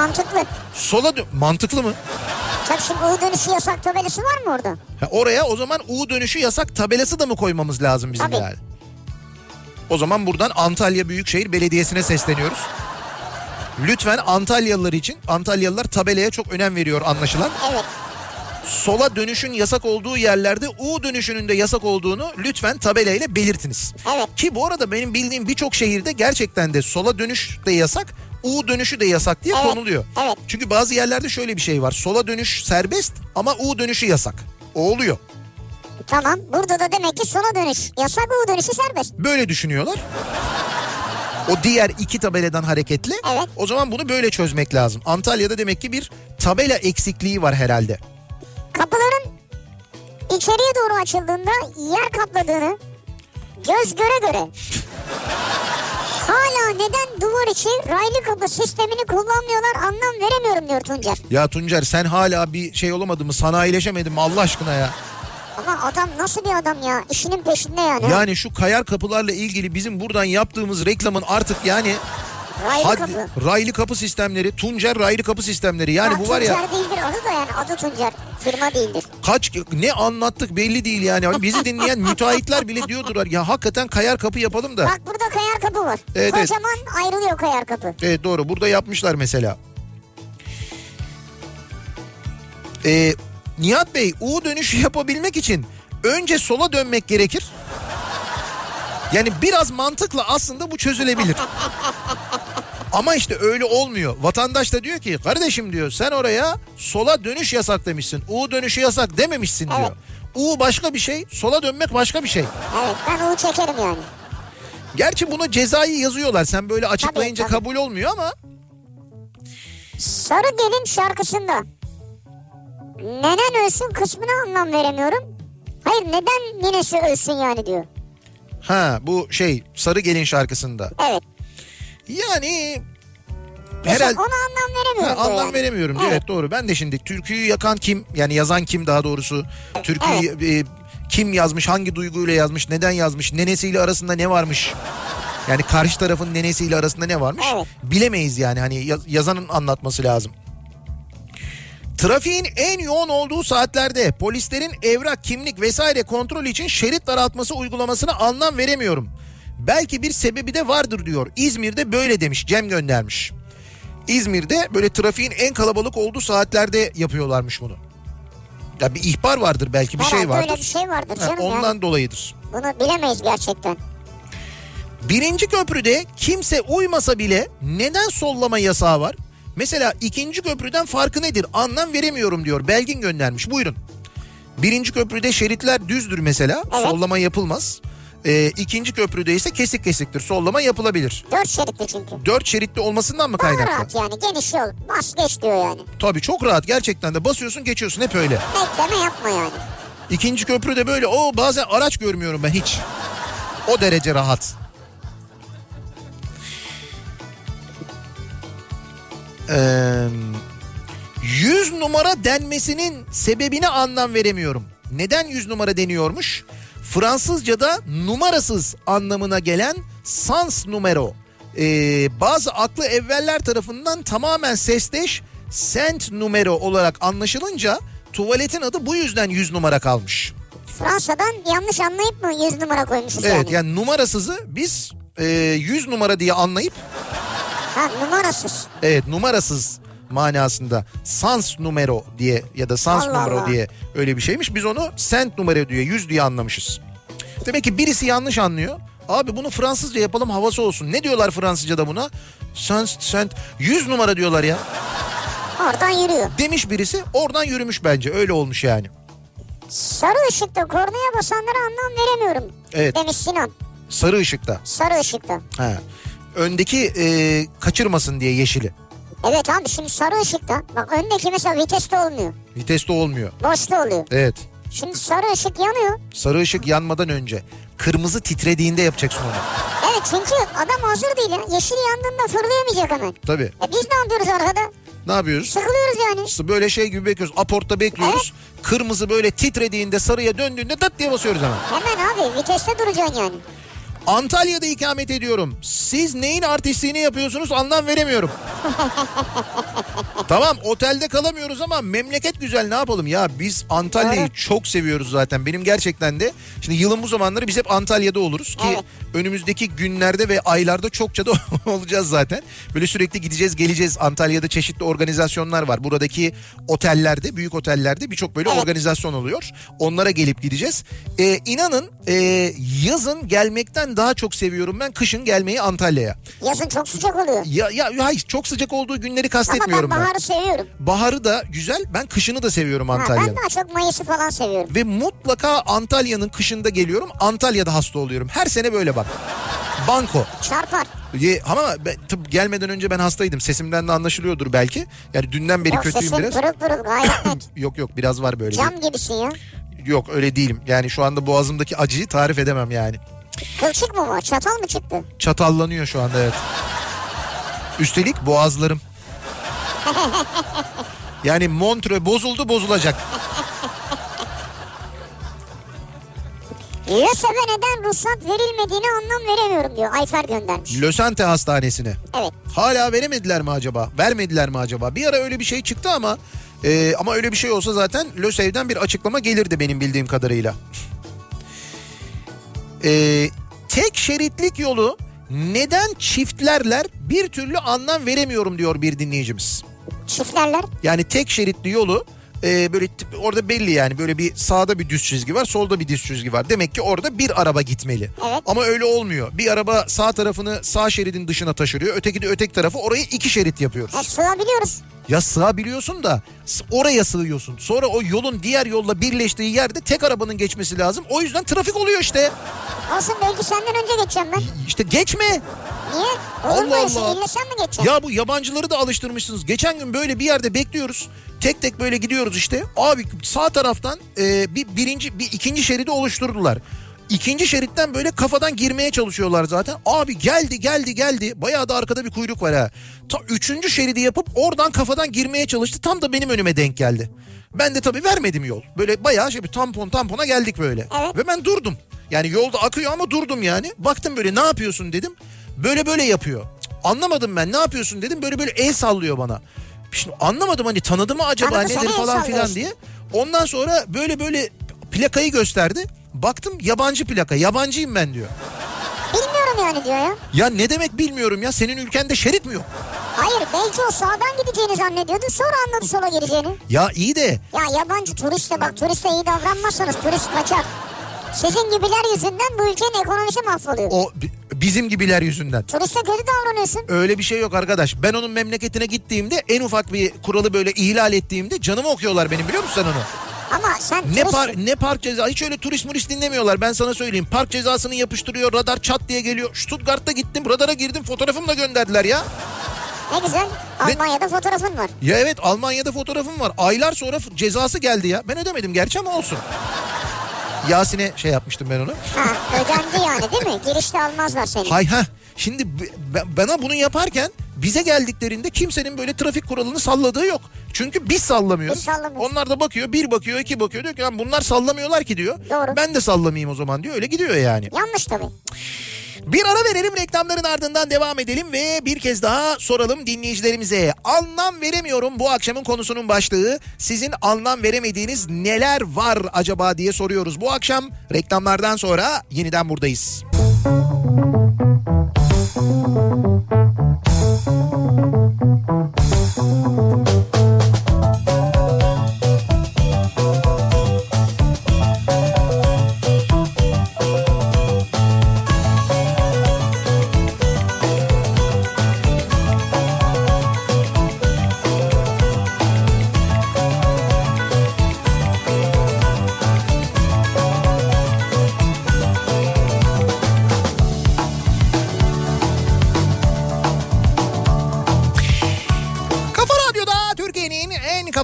Mantıklı. Sola dö- mantıklı mı? Tabii şimdi U dönüşü yasak tabelası var mı orada? Ha, oraya o zaman U dönüşü yasak tabelası da mı koymamız lazım bizim Tabii. yani? O zaman buradan Antalya Büyükşehir Belediyesi'ne sesleniyoruz. Lütfen Antalyalılar için Antalyalılar tabelaya çok önem veriyor anlaşılan. Evet. Sola dönüşün yasak olduğu yerlerde U dönüşünün de yasak olduğunu lütfen tabelayla belirtiniz. Evet. Ki bu arada benim bildiğim birçok şehirde gerçekten de sola dönüş de yasak, U dönüşü de yasak diye Evet, konuluyor. evet. Çünkü bazı yerlerde şöyle bir şey var. Sola dönüş serbest ama U dönüşü yasak. O oluyor. Tamam. Burada da demek ki sola dönüş. Yasak U dönüşü serbest. Böyle düşünüyorlar. O diğer iki tabeladan hareketle. Evet. O zaman bunu böyle çözmek lazım. Antalya'da demek ki bir tabela eksikliği var herhalde. Kapıların içeriye doğru açıldığında yer kapladığını göz göre göre hala neden duvar içi raylı kapı sistemini kullanmıyorlar anlam veremiyorum diyor Tuncer. Ya Tuncer sen hala bir şey olamadın mı? Sanayileşemedin mi Allah aşkına ya? Ama adam nasıl bir adam ya işinin peşinde yani. Yani şu kayar kapılarla ilgili bizim buradan yaptığımız reklamın artık yani raylı Hadi, kapı. raylı kapı sistemleri, Tuncer raylı kapı sistemleri. Yani Ha, bu var ya Tuncer değildir adı da yani adı Tuncer firma değildir. kaç ne anlattık belli değil yani. Bizi dinleyen müteahhitler bile diyordular ya hakikaten kayar kapı yapalım da. Bak burada kayar kapı var. Evet, evet. Kocaman ayrılıyor kayar kapı. Evet doğru burada yapmışlar mesela. Ee, Nihat Bey U dönüşü yapabilmek için önce sola dönmek gerekir. Yani biraz mantıkla aslında bu çözülebilir. Ama işte öyle olmuyor. Vatandaş da diyor ki kardeşim diyor sen oraya sola dönüş yasak demişsin. U dönüşü yasak dememişsin diyor. Evet. U başka bir şey, sola dönmek başka bir şey. Evet ben U çekerim yani. Gerçi buna cezayı yazıyorlar. Sen böyle açıklayınca Tabii, tabii. kabul olmuyor ama Sarı Gelin şarkısında nenen ölsün kısmına anlam veremiyorum. Hayır neden ninesi ölsün yani diyor. Ha bu şey Sarı Gelin şarkısında. Evet. Yani Mesela herhalde ona anlam Ha, veremiyorum diyor anlam yani. veremiyorum. Evet. Evet. doğru. Ben de şimdi türküyü yakan kim? Yani yazan kim daha doğrusu? Türküyü e, kim yazmış? Hangi duyguyla yazmış? Neden yazmış? Nenesiyle arasında ne varmış? Yani karşı tarafın nenesiyle arasında ne varmış? Evet. Bilemeyiz yani hani yaz- yazanın anlatması lazım. Trafiğin en yoğun olduğu saatlerde polislerin evrak, kimlik vesaire kontrol için şerit daraltması uygulamasına anlam veremiyorum. Belki bir sebebi de vardır diyor. İzmir'de böyle demiş Cem göndermiş. İzmir'de böyle trafiğin en kalabalık olduğu saatlerde yapıyorlarmış bunu. Ya bir ihbar vardır belki bir Herhalde şey vardır. öyle bir şey vardır Ha, canım ondan yani. dolayıdır. Bunu bilemeyiz gerçekten. Birinci köprüde kimse uymasa bile neden sollama yasağı var? Mesela ikinci köprüden farkı nedir? Anlam veremiyorum diyor. Belgin göndermiş. Buyurun. Birinci köprüde şeritler düzdür mesela. Evet. Sollama yapılmaz. Ee, ikinci köprüde ise kesik kesiktir. Sollama yapılabilir. Dört şeritli çünkü. Dört şeritli olmasından mı Daha kaynaklı? rahat yani geniş yol. Bas geç diyor yani. Tabii çok rahat gerçekten de basıyorsun geçiyorsun hep öyle. Bekleme yapma yani. İkinci köprüde böyle o bazen araç görmüyorum ben hiç. O derece rahat. Ee, 100 numara denmesinin sebebine anlam veremiyorum. Neden 100 numara deniyormuş? Fransızca'da numarasız anlamına gelen sans numero. Ee, bazı aklı evveller tarafından tamamen sesleş sent numero olarak anlaşılınca tuvaletin adı bu yüzden 100 numara kalmış. Fransa'dan yanlış anlayıp mı 100 numara koymuşuz Evet yani? yani numarasızı biz e, 100 numara diye anlayıp Ha numarasız. evet numarasız manasında sans numero diye ya da sans Allah numero Allah. diye öyle bir şeymiş. Biz onu sent numero diye 100 diye anlamışız. Demek ki birisi yanlış anlıyor. Abi bunu Fransızca yapalım havası olsun. Ne diyorlar Fransızca'da buna? Sent, sent 100 numara diyorlar ya. Oradan yürüyor. Demiş birisi oradan yürümüş bence öyle olmuş yani. Sarı ışıkta kornaya basanlara anlam veremiyorum. Evet. Demiş Sinan. Sarı ışıkta. Sarı ışıkta. Ha. Öndeki e, kaçırmasın diye yeşili. Evet abi şimdi sarı ışıkta. Bak öndeki mesela viteste olmuyor. Viteste olmuyor. Boşta oluyor. Evet. Şimdi sarı ışık yanıyor. Sarı ışık yanmadan önce. Kırmızı titrediğinde yapacaksın onu. Evet çünkü adam hazır değil ya. Yeşil yandığında fırlayamayacak hemen. Tabii. E biz ne yapıyoruz arkada? Ne yapıyoruz? Sıkılıyoruz yani. İşte Böyle şey gibi bekliyoruz. Aportta bekliyoruz. Kırmızı böyle titrediğinde sarıya döndüğünde tat diye basıyoruz hemen. Hemen abi viteste duracaksın yani. Antalya'da ikamet ediyorum. Siz neyin artistliğini yapıyorsunuz anlam veremiyorum. tamam otelde kalamıyoruz ama memleket güzel ne yapalım ya biz Antalya'yı Doğru. çok seviyoruz zaten. Benim gerçekten de şimdi yılın bu zamanları biz hep Antalya'da oluruz ki Evet. Önümüzdeki günlerde ve aylarda çokça da olacağız zaten. Böyle sürekli gideceğiz geleceğiz. Antalya'da çeşitli organizasyonlar var. Buradaki otellerde büyük otellerde birçok böyle Evet. organizasyon oluyor. Onlara gelip gideceğiz. Ee, inanın e, yazın gelmekten daha çok seviyorum ben kışın gelmeyi Antalya'ya. Yazın çok sıcak oluyor. Ya, ya hayır çok sıcak olduğu günleri Ama ben kastetmiyorum ben. baharı seviyorum. Baharı da güzel ben kışını da seviyorum Antalya'nın. ben daha çok Mayıs'ı falan seviyorum. Ve mutlaka Antalya'nın kışında geliyorum. Antalya'da hasta oluyorum. Her sene böyle bak. Banko. Çarpar. Ye, ama ben, tıp gelmeden önce ben hastaydım. Sesimden de anlaşılıyordur belki. Yani dünden beri Yok kötüyüm sesin biraz. pırıl pırıl gayet net. Yok yok biraz var böyle. Cam gibisin ya. Yok öyle değilim. Yani şu anda boğazımdaki acıyı tarif edemem yani. Kılçık mı var? Çatal mı çıktı? Çatallanıyor şu anda evet. Üstelik boğazlarım. Yani Montreux bozuldu bozulacak. LÖSEV'e neden ruhsat verilmediğini anlam veremiyorum diyor. Ayfer göndermiş. Lösante Hastanesi'ne. Evet. Hala veremediler mi acaba? Vermediler mi acaba? Bir ara öyle bir şey çıktı ama e, ama öyle bir şey olsa zaten LÖSEV'den bir açıklama gelirdi benim bildiğim kadarıyla. E, tek şeritlik yolu neden çiftlerler bir türlü anlam veremiyorum diyor bir dinleyicimiz. Çiftlerler. Yani tek şeritli yolu e, böyle orada belli yani böyle bir sağda bir düz çizgi var solda bir düz çizgi var. Demek ki orada bir araba gitmeli. Evet. Ama öyle olmuyor. Bir araba sağ tarafını sağ şeridin dışına taşırıyor. Öteki de öteki tarafı orayı iki şerit yapıyoruz. E, sığabiliyoruz. Ya sığabiliyorsun da oraya sığıyorsun. Sonra o yolun diğer yolla birleştiği yerde tek arabanın geçmesi lazım. O yüzden trafik oluyor işte. Olsun belki senden önce geçeceğim ben. İşte geçme. Niye? Olur Allah öyle şey? Allah. İlle sen mi geçeceksin? Ya bu yabancıları da alıştırmışsınız. Geçen gün böyle bir yerde bekliyoruz. Tek tek böyle gidiyoruz işte. Abi sağ taraftan e, bir birinci bir ikinci şeridi oluşturdular. İkinci şeritten böyle kafadan girmeye çalışıyorlar zaten. Abi geldi geldi geldi. Bayağı da arkada bir kuyruk var ha. Ta üçüncü şeridi yapıp oradan kafadan girmeye çalıştı. Tam da benim önüme denk geldi. Ben de tabii vermedim yol. Böyle bayağı şey bir tampon tampona geldik böyle. Evet. Ve ben durdum. Yani yolda akıyor ama durdum yani. Baktım böyle ne yapıyorsun dedim. Böyle böyle yapıyor. Cık, Anlamadım ben ne yapıyorsun dedim. Böyle böyle el sallıyor bana. Şimdi anlamadım hani tanıdı mı acaba Tanıdı, nedir falan filan diye. Ondan sonra böyle böyle plakayı gösterdi. Baktım yabancı plaka yabancıyım ben diyor. Bilmiyorum yani diyor ya. Ya ne demek bilmiyorum ya senin ülkende şerit mi yok? Hayır belki o sağdan gideceğini zannediyordu sonra anladı sola gireceğini. Ya iyi de Ya yabancı turiste bak turiste iyi davranmazsanız turist kaçar. Sizin gibiler yüzünden bu ülkenin ekonomisi mahvoluyor. o bi- bizim gibiler yüzünden. Turiste kötü davranıyorsun. Öyle bir şey yok arkadaş. Ben onun memleketine gittiğimde en ufak bir kuralı böyle ihlal ettiğimde canımı okuyorlar benim biliyor musun sen onu? Ama sen Ne turist- par ne park ceza hiç öyle turist murist dinlemiyorlar ben sana söyleyeyim. Park cezasını yapıştırıyor radar çat diye geliyor. Stuttgart'ta gittim radara girdim fotoğrafımı da gönderdiler ya. Ne güzel. Almanya'da fotoğrafın var. Ya evet Almanya'da fotoğrafım var. Aylar sonra cezası geldi ya. Ben ödemedim gerçi ama olsun. Yasin'e şey yapmıştım ben onu. Ha ödendi yani değil mi? Girişte almazlar seni. Hay ha. Şimdi bana bunu yaparken bize geldiklerinde kimsenin böyle trafik kuralını salladığı yok. Çünkü biz sallamıyoruz. Biz sallamıyoruz. Onlar da bakıyor bir bakıyor iki bakıyor diyor ki "Lan bunlar sallamıyorlar ki diyor. Doğru. Ben de sallamayayım o zaman diyor. Öyle gidiyor yani. Yanlış tabii. Bir ara verelim reklamların ardından devam edelim ve bir kez daha soralım dinleyicilerimize. Anlam veremiyorum bu akşamın konusunun başlığı. Sizin anlam veremediğiniz neler var acaba diye soruyoruz. Bu akşam reklamlardan sonra yeniden buradayız. Kafa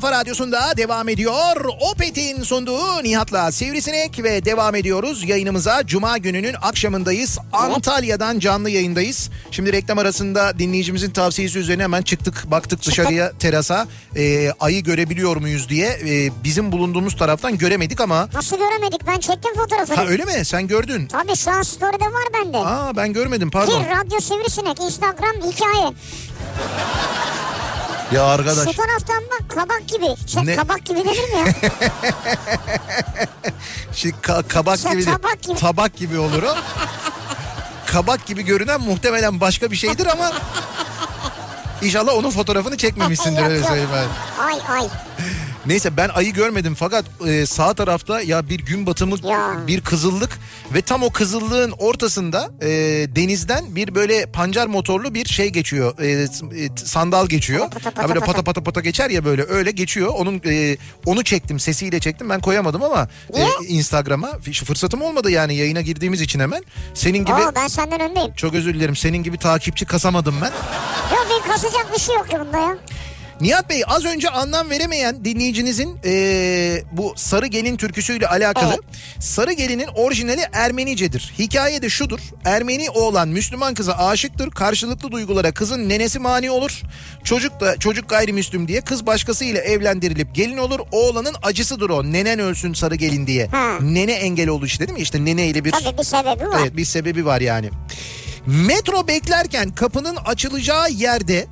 kafa radyosunda devam ediyor. Opet'in sunduğu Nihat'la Sivrisinek ve devam ediyoruz yayınımıza. Cuma gününün akşamındayız. Antalya'dan canlı yayındayız. Şimdi reklam arasında dinleyicimizin tavsiyesi üzerine hemen çıktık. Baktık dışarıya terasa e, ayı görebiliyor muyuz diye. E, bizim bulunduğumuz taraftan göremedik ama... Nasıl göremedik? Ben çektim fotoğrafını. Ha öyle mi? Sen gördün. Tabii şu an story'de var bende. Aa ben görmedim pardon. Bir radyo sivrisinek Instagram hikaye. Ya arkadaş. Şu taraftan bak kabak gibi. Şey, Ne? Kabak gibi denir mi ya? Şimdi ka- kabak Sen gibi tabak gibi. Tabak gibi olur o. kabak gibi görünen muhtemelen başka bir şeydir ama İnşallah onun fotoğrafını çekmemişsindir öyle söyleyeyim ben. ay ay. Neyse ben ayı görmedim fakat e, sağ tarafta ya bir gün batımı Ya. bir kızıllık ve tam o kızıllığın ortasında e, denizden bir böyle pancar motorlu bir şey geçiyor e, e, sandal geçiyor. Pata pata Ha, böyle pata. pata pata geçer ya böyle öyle geçiyor. Onun e, onu çektim sesiyle çektim ben koyamadım ama e? Instagram'a fırsatım olmadı yani yayına girdiğimiz için hemen. Senin gibi Oo, ben senden öndeyim. çok özür dilerim senin gibi takipçi kasamadım ben. Yok bir kasacak bir şey yok bunda ya. Nihat Bey az önce anlam veremeyen dinleyicinizin eee, bu Sarı Gelin türküsüyle alakalı. Evet. Sarı Gelin'in orijinali Ermenicedir. Hikaye de şudur. Ermeni oğlan Müslüman kıza aşıktır. Karşılıklı duygulara kızın nenesi mani olur. Çocuk da çocuk gayrimüslim diye kız başkasıyla evlendirilip gelin olur. Oğlanın acısıdır o. Nenen ölsün Sarı Gelin diye. Ha. Nene engel oldu işte değil mi? İşte nene ile bir Tabii bir sebebi var. Evet bir sebebi var yani. Metro beklerken kapının açılacağı yerde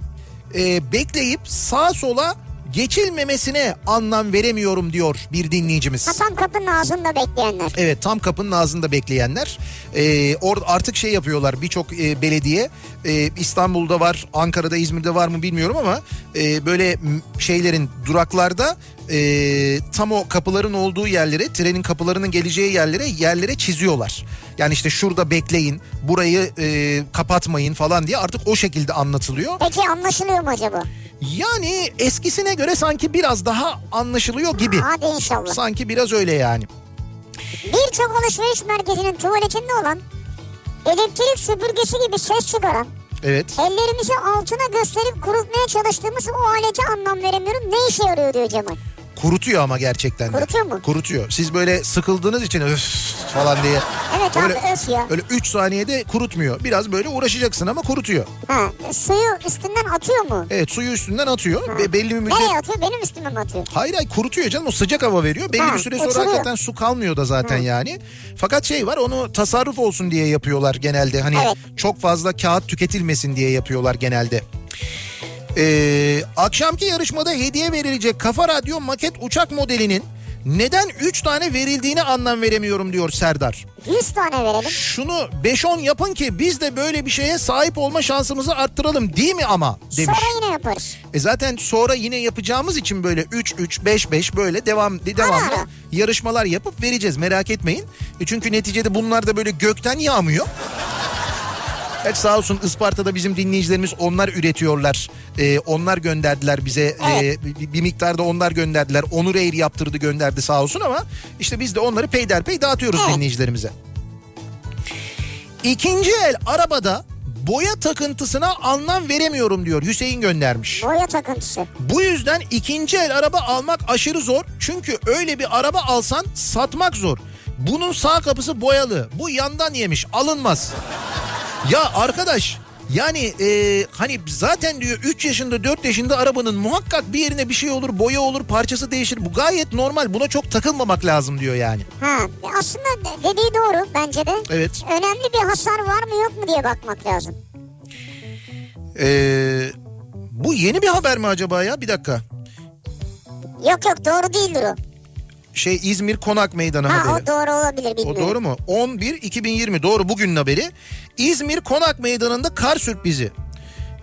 e, bekleyip sağa sola geçilmemesine anlam veremiyorum diyor bir dinleyicimiz. Ha, tam kapının ağzında bekleyenler. Evet tam kapının ağzında bekleyenler. Ee, or artık şey yapıyorlar birçok e, belediye e, İstanbul'da var Ankara'da İzmir'de var mı bilmiyorum ama e, böyle şeylerin duraklarda e, tam o kapıların olduğu yerlere trenin kapılarının geleceği yerlere yerlere çiziyorlar. Yani işte şurada bekleyin burayı e, kapatmayın falan diye artık o şekilde anlatılıyor. Peki anlaşılıyor mu acaba? Yani eskisine göre sanki biraz daha anlaşılıyor gibi. Hadi inşallah. Sanki biraz öyle yani. Birçok alışveriş merkezinin tuvaletinde olan elektrik süpürgesi gibi ses çıkaran Evet. ellerimizi altına gösterip kurutmaya çalıştığımız o alete anlam veremiyorum. Ne işe yarıyor diyor Cemal. Kurutuyor ama gerçekten de. Kurutuyor mu? Kurutuyor. Siz böyle sıkıldığınız için öf falan diye. Evet Öyle- abi öf ya. Öyle 3 saniyede kurutmuyor. Biraz böyle uğraşacaksın ama kurutuyor. Ha, suyu üstünden atıyor mu? Evet suyu üstünden atıyor. Ve belli bir müddet... Nereye atıyor? Benim üstüme mi atıyor? Hayır hayır kurutuyor canım o sıcak hava veriyor. Belli Ha, bir süre sonra uçuruyor. hakikaten su kalmıyor da zaten yani. Fakat şey var onu tasarruf olsun diye yapıyorlar genelde. Hani Evet. çok fazla kağıt tüketilmesin diye yapıyorlar genelde. Ee, akşamki yarışmada hediye verilecek Kafa Radyo maket uçak modelinin Neden 3 tane verildiğini anlam veremiyorum diyor Serdar. 100 tane verelim. Şunu 5-10 yapın ki biz de böyle bir şeye sahip olma şansımızı arttıralım değil mi ama demiş. Sonra yine yaparız. E zaten sonra yine yapacağımız için böyle 3-3-5-5 böyle devam devamlı yarışmalar yapıp vereceğiz merak etmeyin. E çünkü neticede bunlar da böyle gökten yağmıyor. Evet sağ olsun Isparta'da bizim dinleyicilerimiz onlar üretiyorlar. Ee, onlar gönderdiler bize. Ee, bir, bir miktarda onlar gönderdiler. Onur Eğri yaptırdı gönderdi sağ olsun ama işte biz de onları peyderpey dağıtıyoruz Evet. dinleyicilerimize. İkinci el arabada boya takıntısına anlam veremiyorum diyor Hüseyin göndermiş. Boya takıntısı. Bu yüzden ikinci el araba almak aşırı zor. Çünkü öyle bir araba alsan satmak zor. Bunun sağ kapısı boyalı. Bu yandan yemiş alınmaz. Ya arkadaş yani e, hani zaten diyor 3 yaşında 4 yaşında arabanın muhakkak bir yerine bir şey olur boya olur parçası değişir. Bu gayet normal buna çok takılmamak lazım diyor yani. Ha, aslında de- dediği doğru bence de. Evet. Önemli bir hasar var mı yok mu diye bakmak lazım. E, bu yeni bir haber mi acaba ya bir dakika. Yok yok doğru değildir o. Şey İzmir Konak Meydanı Ha haberi. o doğru olabilir O bilmiyorum. doğru mu? 11-2020 doğru bugünün haberi. İzmir Konak Meydanı'nda kar sürprizi.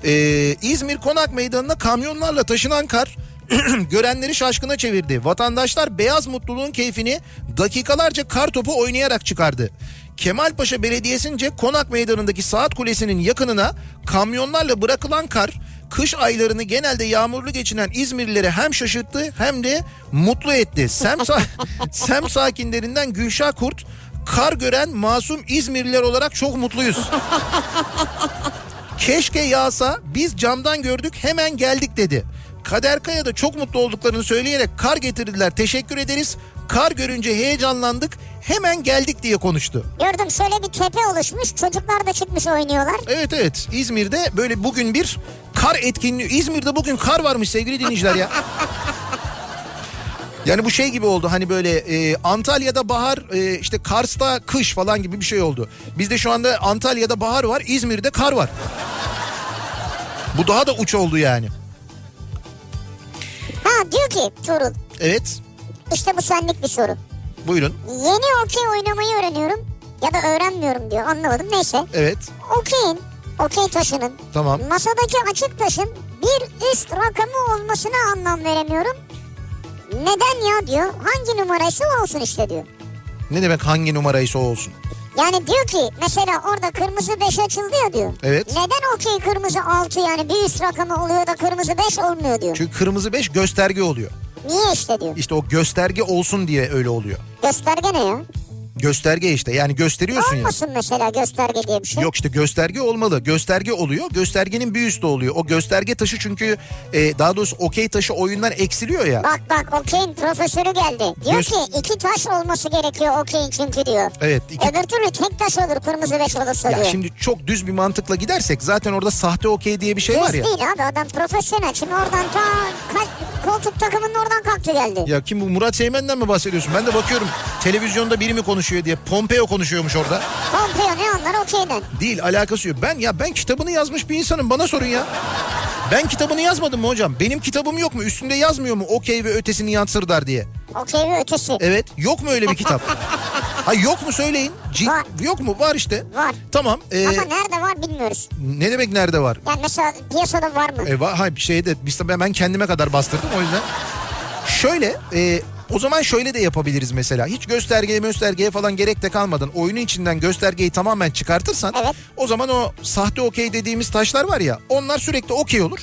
Ee, İzmir Konak Meydanı'na kamyonlarla taşınan kar görenleri şaşkına çevirdi. Vatandaşlar beyaz mutluluğun keyfini dakikalarca kar topu oynayarak çıkardı. Kemalpaşa Belediyesi'nce Konak Meydanı'ndaki saat kulesinin yakınına kamyonlarla bırakılan kar kış aylarını genelde yağmurlu geçinen İzmirlileri hem şaşırttı hem de mutlu etti. Sem, sa- Sem sakinlerinden Gülşah Kurt kar gören masum İzmirliler olarak çok mutluyuz. Keşke yağsa biz camdan gördük hemen geldik dedi. Kader Kaya da çok mutlu olduklarını söyleyerek kar getirdiler teşekkür ederiz. Kar görünce heyecanlandık hemen geldik diye konuştu. Gördüm şöyle bir tepe oluşmuş çocuklar da çıkmış oynuyorlar. Evet evet İzmir'de böyle bugün bir kar etkinliği. İzmir'de bugün kar varmış sevgili dinleyiciler ya. Yani bu şey gibi oldu hani böyle e, Antalya'da bahar e, işte Kars'ta kış falan gibi bir şey oldu. Bizde şu anda Antalya'da bahar var İzmir'de kar var. Bu daha da uç oldu yani. Ha diyor ki Tuğrul Evet işte bu senlik bir soru. buyurun. Yeni okey oynamayı öğreniyorum ya da öğrenmiyorum diyor anlamadım neyse. Evet Okeyin, okey taşının tamam. masadaki açık taşın bir üst rakamı olmasına anlam veremiyorum. Neden ya diyor. Hangi numaraysa olsun işte diyor. Ne demek hangi numaraysa olsun. Yani diyor ki mesela orada kırmızı 5 açıldı ya diyor. Evet. Neden okey kırmızı 6 yani bir üst rakamı oluyor da kırmızı 5 olmuyor diyor. Çünkü kırmızı 5 gösterge oluyor. Niye işte diyor. İşte o gösterge olsun diye öyle oluyor. Gösterge ne ya? Gösterge işte yani gösteriyorsun ya. Olmasın mesela gösterge diye bir şey. Yok işte gösterge olmalı. Gösterge oluyor. Göstergenin bir üstü oluyor. O gösterge taşı çünkü e, daha doğrusu okey taşı oyundan eksiliyor ya. Bak bak okeyin profesörü geldi. Diyor Göz- ki iki taş olması gerekiyor okeyin çünkü diyor. Evet. iki- Öbür türlü tek taş olur kırmızı 5 olursa ya diyor. şimdi çok düz bir mantıkla gidersek zaten orada sahte okey diye bir şey var Düz ya. değil abi adam profesyonel. Şimdi oradan ta kaç, koltuk takımının oradan kalktı geldi. Ya kim bu Murat Seymen'den mi bahsediyorsun? Ben de bakıyorum televizyonda biri mi konuşuyor diye. Pompeo konuşuyormuş orada. Pompeo ne anlar okeyden. Değil alakası yok. Ben ya ben kitabını yazmış bir insanım bana sorun ya. Ben kitabını yazmadım mı hocam? Benim kitabım yok mu? Üstünde yazmıyor mu okey ve ötesini yansırdar diye? Okey ve ötesi. Evet. Yok mu öyle bir kitap? ha yok mu söyleyin? Cin- Var. Yok mu? Var işte. Var. Tamam. ee, Ama nerede var bilmiyoruz. ne demek nerede var? Yani mesela piyasada var mı? E, var, ha, bir şeyde biz ben kendime kadar bastırdım o yüzden. Şöyle e, o zaman şöyle de yapabiliriz mesela. Hiç göstergeye göstergeye falan gerek de kalmadan oyunun içinden göstergeyi tamamen çıkartırsan Evet. o zaman o sahte okey dediğimiz taşlar var ya onlar sürekli okey olur.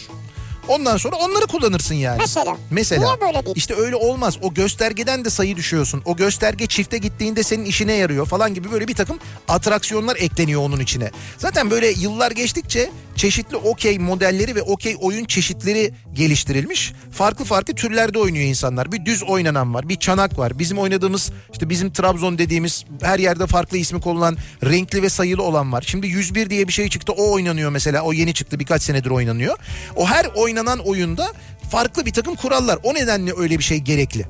Ondan sonra onları kullanırsın yani. Mesela. Mesela. Niye böyle değil? İşte öyle olmaz. O göstergeden de sayı düşüyorsun. O gösterge çifte gittiğinde senin işine yarıyor falan gibi böyle bir takım atraksiyonlar ekleniyor onun içine. Zaten böyle yıllar geçtikçe çeşitli okey modelleri ve okey oyun çeşitleri geliştirilmiş. Farklı farklı türlerde oynuyor insanlar. Bir düz oynanan var, bir çanak var. Bizim oynadığımız işte bizim Trabzon dediğimiz her yerde farklı ismi konulan renkli ve sayılı olan var. Şimdi 101 diye bir şey çıktı. O oynanıyor mesela. O yeni çıktı. Birkaç senedir oynanıyor. O her oynanan oyunda farklı bir takım kurallar. O nedenle öyle bir şey gerekli.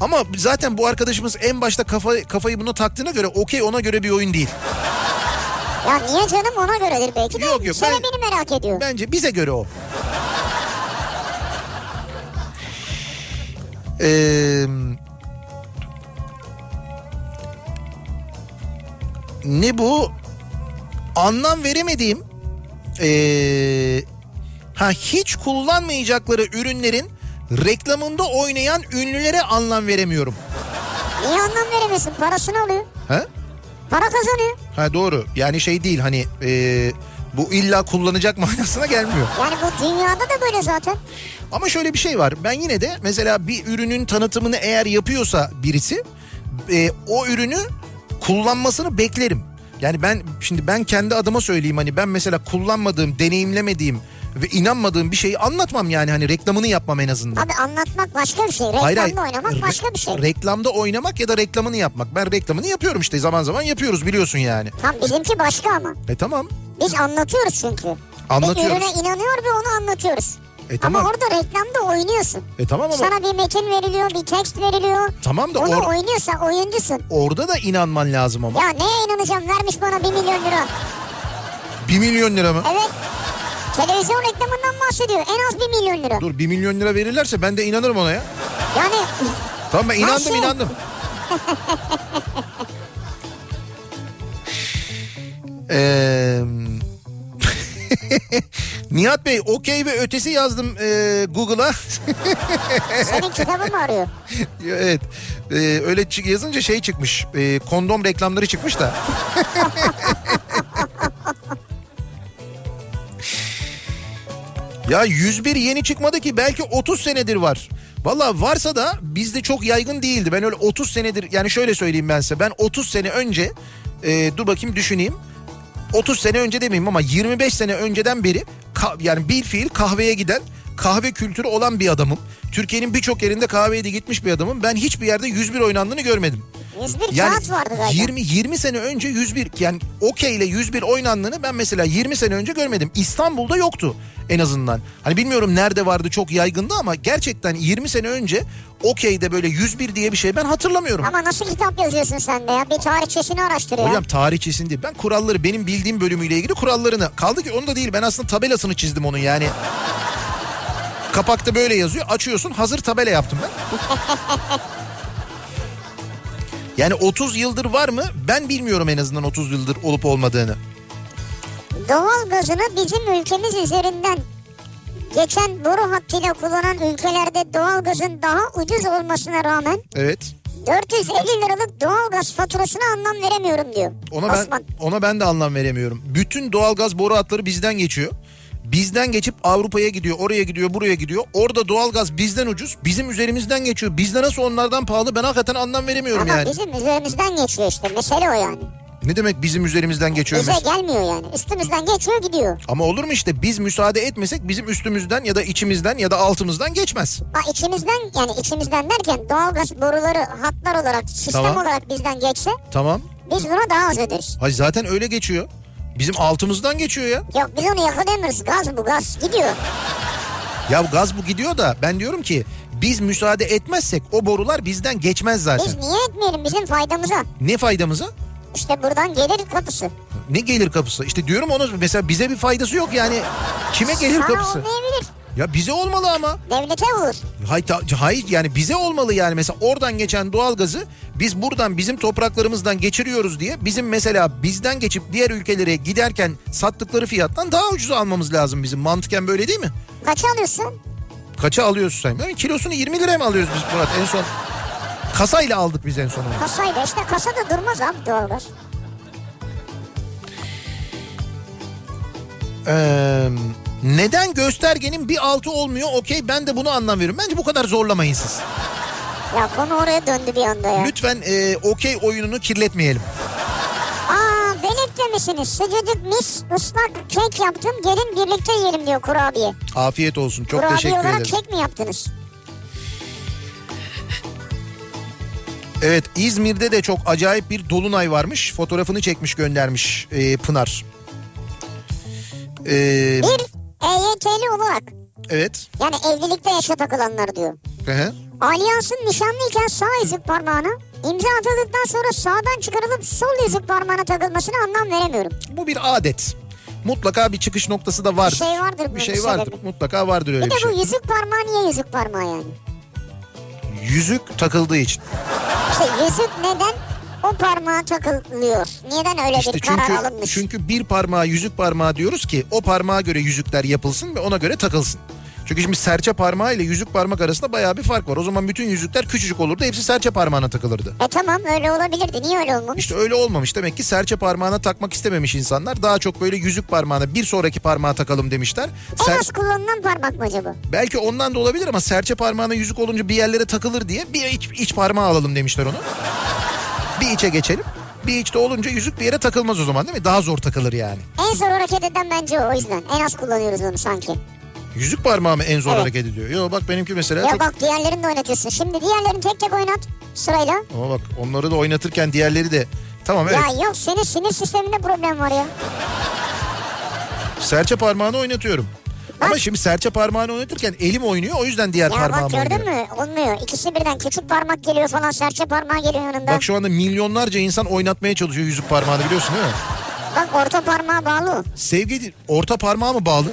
Ama zaten bu arkadaşımız en başta kafa, kafayı buna taktığına göre okey ona göre bir oyun değil. Ya niye canım ona göredir belki de yok, yok, sebebini ben, merak ediyor. Bence bize göre o. Eee... ne bu? Anlam veremediğim ee, ha hiç kullanmayacakları ürünlerin reklamında oynayan ünlülere anlam veremiyorum. Niye anlam veremiyorsun? Parasını alıyor. He? Para kazanıyor. Ha doğru. Yani şey değil hani ee, bu illa kullanacak manasına gelmiyor. Yani bu dünyada da böyle zaten. Ama şöyle bir şey var. Ben yine de mesela bir ürünün tanıtımını eğer yapıyorsa birisi e, o ürünü kullanmasını beklerim. Yani ben şimdi ben kendi adıma söyleyeyim hani ben mesela kullanmadığım, deneyimlemediğim ve inanmadığım bir şeyi anlatmam yani hani reklamını yapmam en azından. Abi anlatmak başka bir şey. Reklamda oynamak Re- başka bir şey. Reklamda oynamak ya da reklamını yapmak. Ben reklamını yapıyorum işte zaman zaman yapıyoruz biliyorsun yani. Tam bizimki başka ama. E tamam. Biz anlatıyoruz çünkü. Anlatıyoruz. Bir ürüne inanıyor ve onu anlatıyoruz. E tamam. Ama orada reklamda oynuyorsun. E tamam ama Sana bir metin veriliyor, bir tekst veriliyor. tamam da Onu or- oynuyorsan oyuncusun. orada da inanman lazım ama. Ya neye inanacağım vermiş bana bir milyon lira. 1 milyon lira mı? Evet. Televizyon reklamından bahsediyor. En az bir milyon lira. Dur 1 milyon lira verirlerse ben de inanırım ona ya. Yani Tamam ben inandım şey. inandım. Eee, Nihat Bey okey ve ötesi yazdım eee, Google'a. senin kitabı mı arıyor? evet Eee, öyle yazınca şey çıkmış eee, kondom reklamları çıkmış da. Ya 101 yeni çıkmadı ki belki 30 senedir var. Valla varsa da bizde çok yaygın değildi. Ben öyle 30 senedir yani şöyle söyleyeyim ben size. Ben 30 sene önce e, dur bakayım düşüneyim. 30 sene önce demeyeyim ama 25 sene önceden beri yani bir fiil kahveye giden kahve kültürü olan bir adamım. Türkiye'nin birçok yerinde kahveye de gitmiş bir adamım. Ben hiçbir yerde 101 oynandığını görmedim. 101 Yani kağıt vardı galiba. 20 20 sene önce 101 yani okey ile 101 oynandığını ben mesela 20 sene önce görmedim. İstanbul'da yoktu en azından. Hani bilmiyorum nerede vardı çok yaygındı ama gerçekten 20 sene önce okeyde böyle 101 diye bir şey ben hatırlamıyorum. Ama nasıl kitap yazıyorsun sen de ya? Bir tarihçesini araştır ya. Hocam tarihçesini değil. Ben kuralları benim bildiğim bölümüyle ilgili kurallarını. Kaldı ki onu da değil ben aslında tabelasını çizdim onun yani. Kapakta böyle yazıyor. Açıyorsun hazır tabela yaptım ben. Yani 30 yıldır var mı? Ben bilmiyorum en azından 30 yıldır olup olmadığını. Doğal gazını bizim ülkemiz üzerinden geçen boru hattıyla kullanan ülkelerde doğal gazın daha ucuz olmasına rağmen Evet. 450 liralık doğal gaz faturasına anlam veremiyorum diyor. Ona ben Osman. ona ben de anlam veremiyorum. Bütün doğalgaz boru hatları bizden geçiyor. Bizden geçip Avrupa'ya gidiyor, oraya gidiyor, buraya gidiyor. Orada doğalgaz bizden ucuz, bizim üzerimizden geçiyor. Bizde nasıl onlardan pahalı ben hakikaten anlam veremiyorum Ama yani. bizim üzerimizden geçiyor işte. Mesele o yani. Ne demek bizim üzerimizden geçiyor Bize mesela? gelmiyor yani. Üstümüzden geçiyor gidiyor. Ama olur mu işte biz müsaade etmesek bizim üstümüzden ya da içimizden ya da altımızdan geçmez. Ha içimizden yani içimizden derken doğalgaz boruları hatlar olarak sistem Tamam. olarak bizden geçse Tamam. biz buna daha az öderiz. Hayır zaten öyle geçiyor. Bizim altımızdan geçiyor ya. Yok biz onu yakalayamayız. Gaz bu gaz gidiyor. Ya gaz bu gidiyor da ben diyorum ki biz müsaade etmezsek o borular bizden geçmez zaten. Biz niye etmeyelim bizim faydamıza? Ne faydamıza? İşte buradan gelir kapısı. Ne gelir kapısı? İşte diyorum onu mesela bize bir faydası yok yani. Kime gelir Sana kapısı? olmayabilir. Ya bize olmalı ama. Devlete olur. Hayır, hayır yani bize olmalı yani mesela oradan geçen doğalgazı biz buradan bizim topraklarımızdan geçiriyoruz diye bizim mesela bizden geçip diğer ülkelere giderken sattıkları fiyattan daha ucuz almamız lazım bizim mantıken böyle değil mi? Kaça alıyorsun? Kaça alıyorsun sen? Yani kilosunu 20 liraya mı alıyoruz biz Murat en son? Kasayla aldık biz en son onu. Kasayla işte kasada durmaz abi doğalgaz. Ee, neden göstergenin bir altı olmuyor? Okey ben de bunu anlam veriyorum. Bence bu kadar zorlamayın siz. Ya konu oraya döndü bir anda ya. Lütfen e, okey oyununu kirletmeyelim. Aa Belek'te misiniz? Sıcacık mis ıslak kek yaptım. Gelin birlikte yiyelim diyor kurabiye. Afiyet olsun. Çok kurabiye teşekkür olarak ederim. kek mi yaptınız? Evet İzmir'de de çok acayip bir dolunay varmış. Fotoğrafını çekmiş göndermiş e, Pınar. Ee, Bir EYT'li olarak evet. yani evlilikte yaşa takılanlar diyor. Hı hı. Alyansın nişanlıyken sağ yüzük parmağına imza atıldıktan sonra sağdan çıkarılıp sol yüzük parmağına takılmasına anlam veremiyorum. Bu bir adet. Mutlaka bir çıkış noktası da vardır. Bir şey vardır Bir şey bir vardır. sebebi. Mutlaka vardır öyle Bir bir de şey. bu yüzük parmağı niye yüzük parmağı yani? Yüzük takıldığı için. İşte yüzük neden? o parmağa takılıyor. Neden öyle İşte bir karar çünkü alınmış? çünkü bir parmağı yüzük parmağı diyoruz ki o parmağa göre yüzükler yapılsın ve ona göre takılsın. Çünkü şimdi serçe parmağı ile yüzük parmak arasında bayağı bir fark var. O zaman bütün yüzükler küçücük olurdu. Hepsi serçe parmağına takılırdı. E tamam öyle olabilirdi. Niye öyle olmamış? İşte öyle olmamış. Demek ki serçe parmağına takmak istememiş insanlar. Daha çok böyle yüzük parmağına bir sonraki parmağa takalım demişler. en Ser- az kullanılan parmak mı acaba? Belki ondan da olabilir ama serçe parmağına yüzük olunca bir yerlere takılır diye bir iç, iç parmağı alalım demişler onu. Bir içe geçelim. Bir içte olunca yüzük bir yere takılmaz o zaman değil mi? Daha zor takılır yani. En zor hareket eden bence o, o yüzden. En az kullanıyoruz onu sanki. Yüzük parmağı mı en zor Evet. hareket ediyor? Yo bak benimki mesela Ya çok... bak diğerlerini de oynatıyorsun. Şimdi diğerlerini tek tek oynat sırayla. Ama bak onları da oynatırken diğerleri de... Tamam evet. Ya yok senin sinir sisteminde problem var ya. Serçe parmağını oynatıyorum. Ama şimdi serçe parmağını oynatırken elim oynuyor o yüzden diğer Ya parmağım bak gördün oynuyor. mü? Olmuyor. İkisi birden küçük parmak geliyor falan serçe parmağı geliyor yanında. Bak Bak, şu anda milyonlarca insan oynatmaya çalışıyor yüzük parmağını biliyorsun değil mi? orta parmağa bağlı o. Sevgi orta parmağı mı bağlı?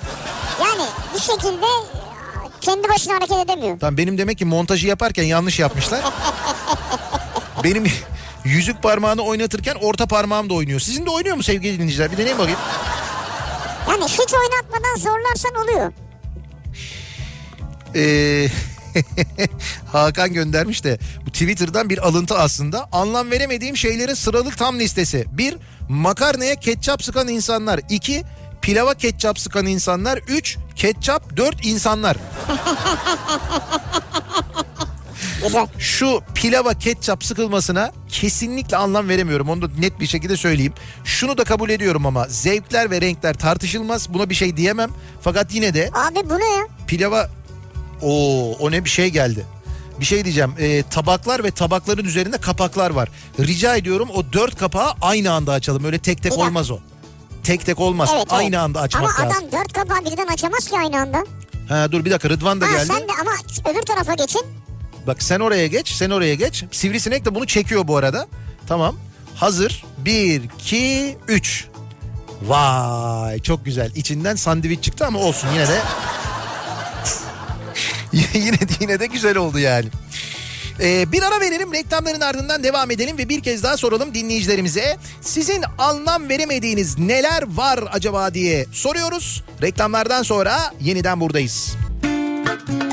Yani bir şekilde kendi başına hareket edemiyor. Tamam benim demek ki montajı yaparken yanlış yapmışlar. benim yüzük parmağını oynatırken orta parmağım da oynuyor. Sizin de oynuyor mu sevgili dinleyiciler? Bir deneyin bakayım. Yani hiç oynatmadan zorlarsan oluyor. Ee, Hakan göndermiş de bu Twitter'dan bir alıntı aslında. Anlam veremediğim şeylerin sıralı tam listesi. Bir, makarnaya ketçap sıkan insanlar. İki, pilava ketçap sıkan insanlar. Üç, ketçap. Dört, insanlar. Güzel. Şu pilava ketçap sıkılmasına kesinlikle anlam veremiyorum. Onu da net bir şekilde söyleyeyim. Şunu da kabul ediyorum ama zevkler ve renkler tartışılmaz. Buna bir şey diyemem. Fakat yine de Abi bu ne ya? pilava o o ne bir şey geldi. Bir şey diyeceğim. Ee, tabaklar ve tabakların üzerinde kapaklar var. Rica ediyorum o dört kapağı aynı anda açalım. Öyle tek tek olmaz o. Tek tek olmaz. Evet, aynı evet. anda açmak Ama lazım. adam dört kapağı birden açamaz ki aynı anda. Ha dur bir dakika Rıdvan da Ha geldi. sen de ama öbür tarafa geçin. Bak sen oraya geç, sen oraya geç. Sivrisinek de bunu çekiyor bu arada. Tamam. Hazır. Bir, iki, üç. Vay çok güzel. İçinden sandviç çıktı ama olsun yine de. yine de yine de güzel oldu yani. Ee, bir ara verelim reklamların ardından devam edelim ve bir kez daha soralım dinleyicilerimize. Sizin anlam veremediğiniz neler var acaba diye soruyoruz. Reklamlardan sonra yeniden buradayız. kaçırdım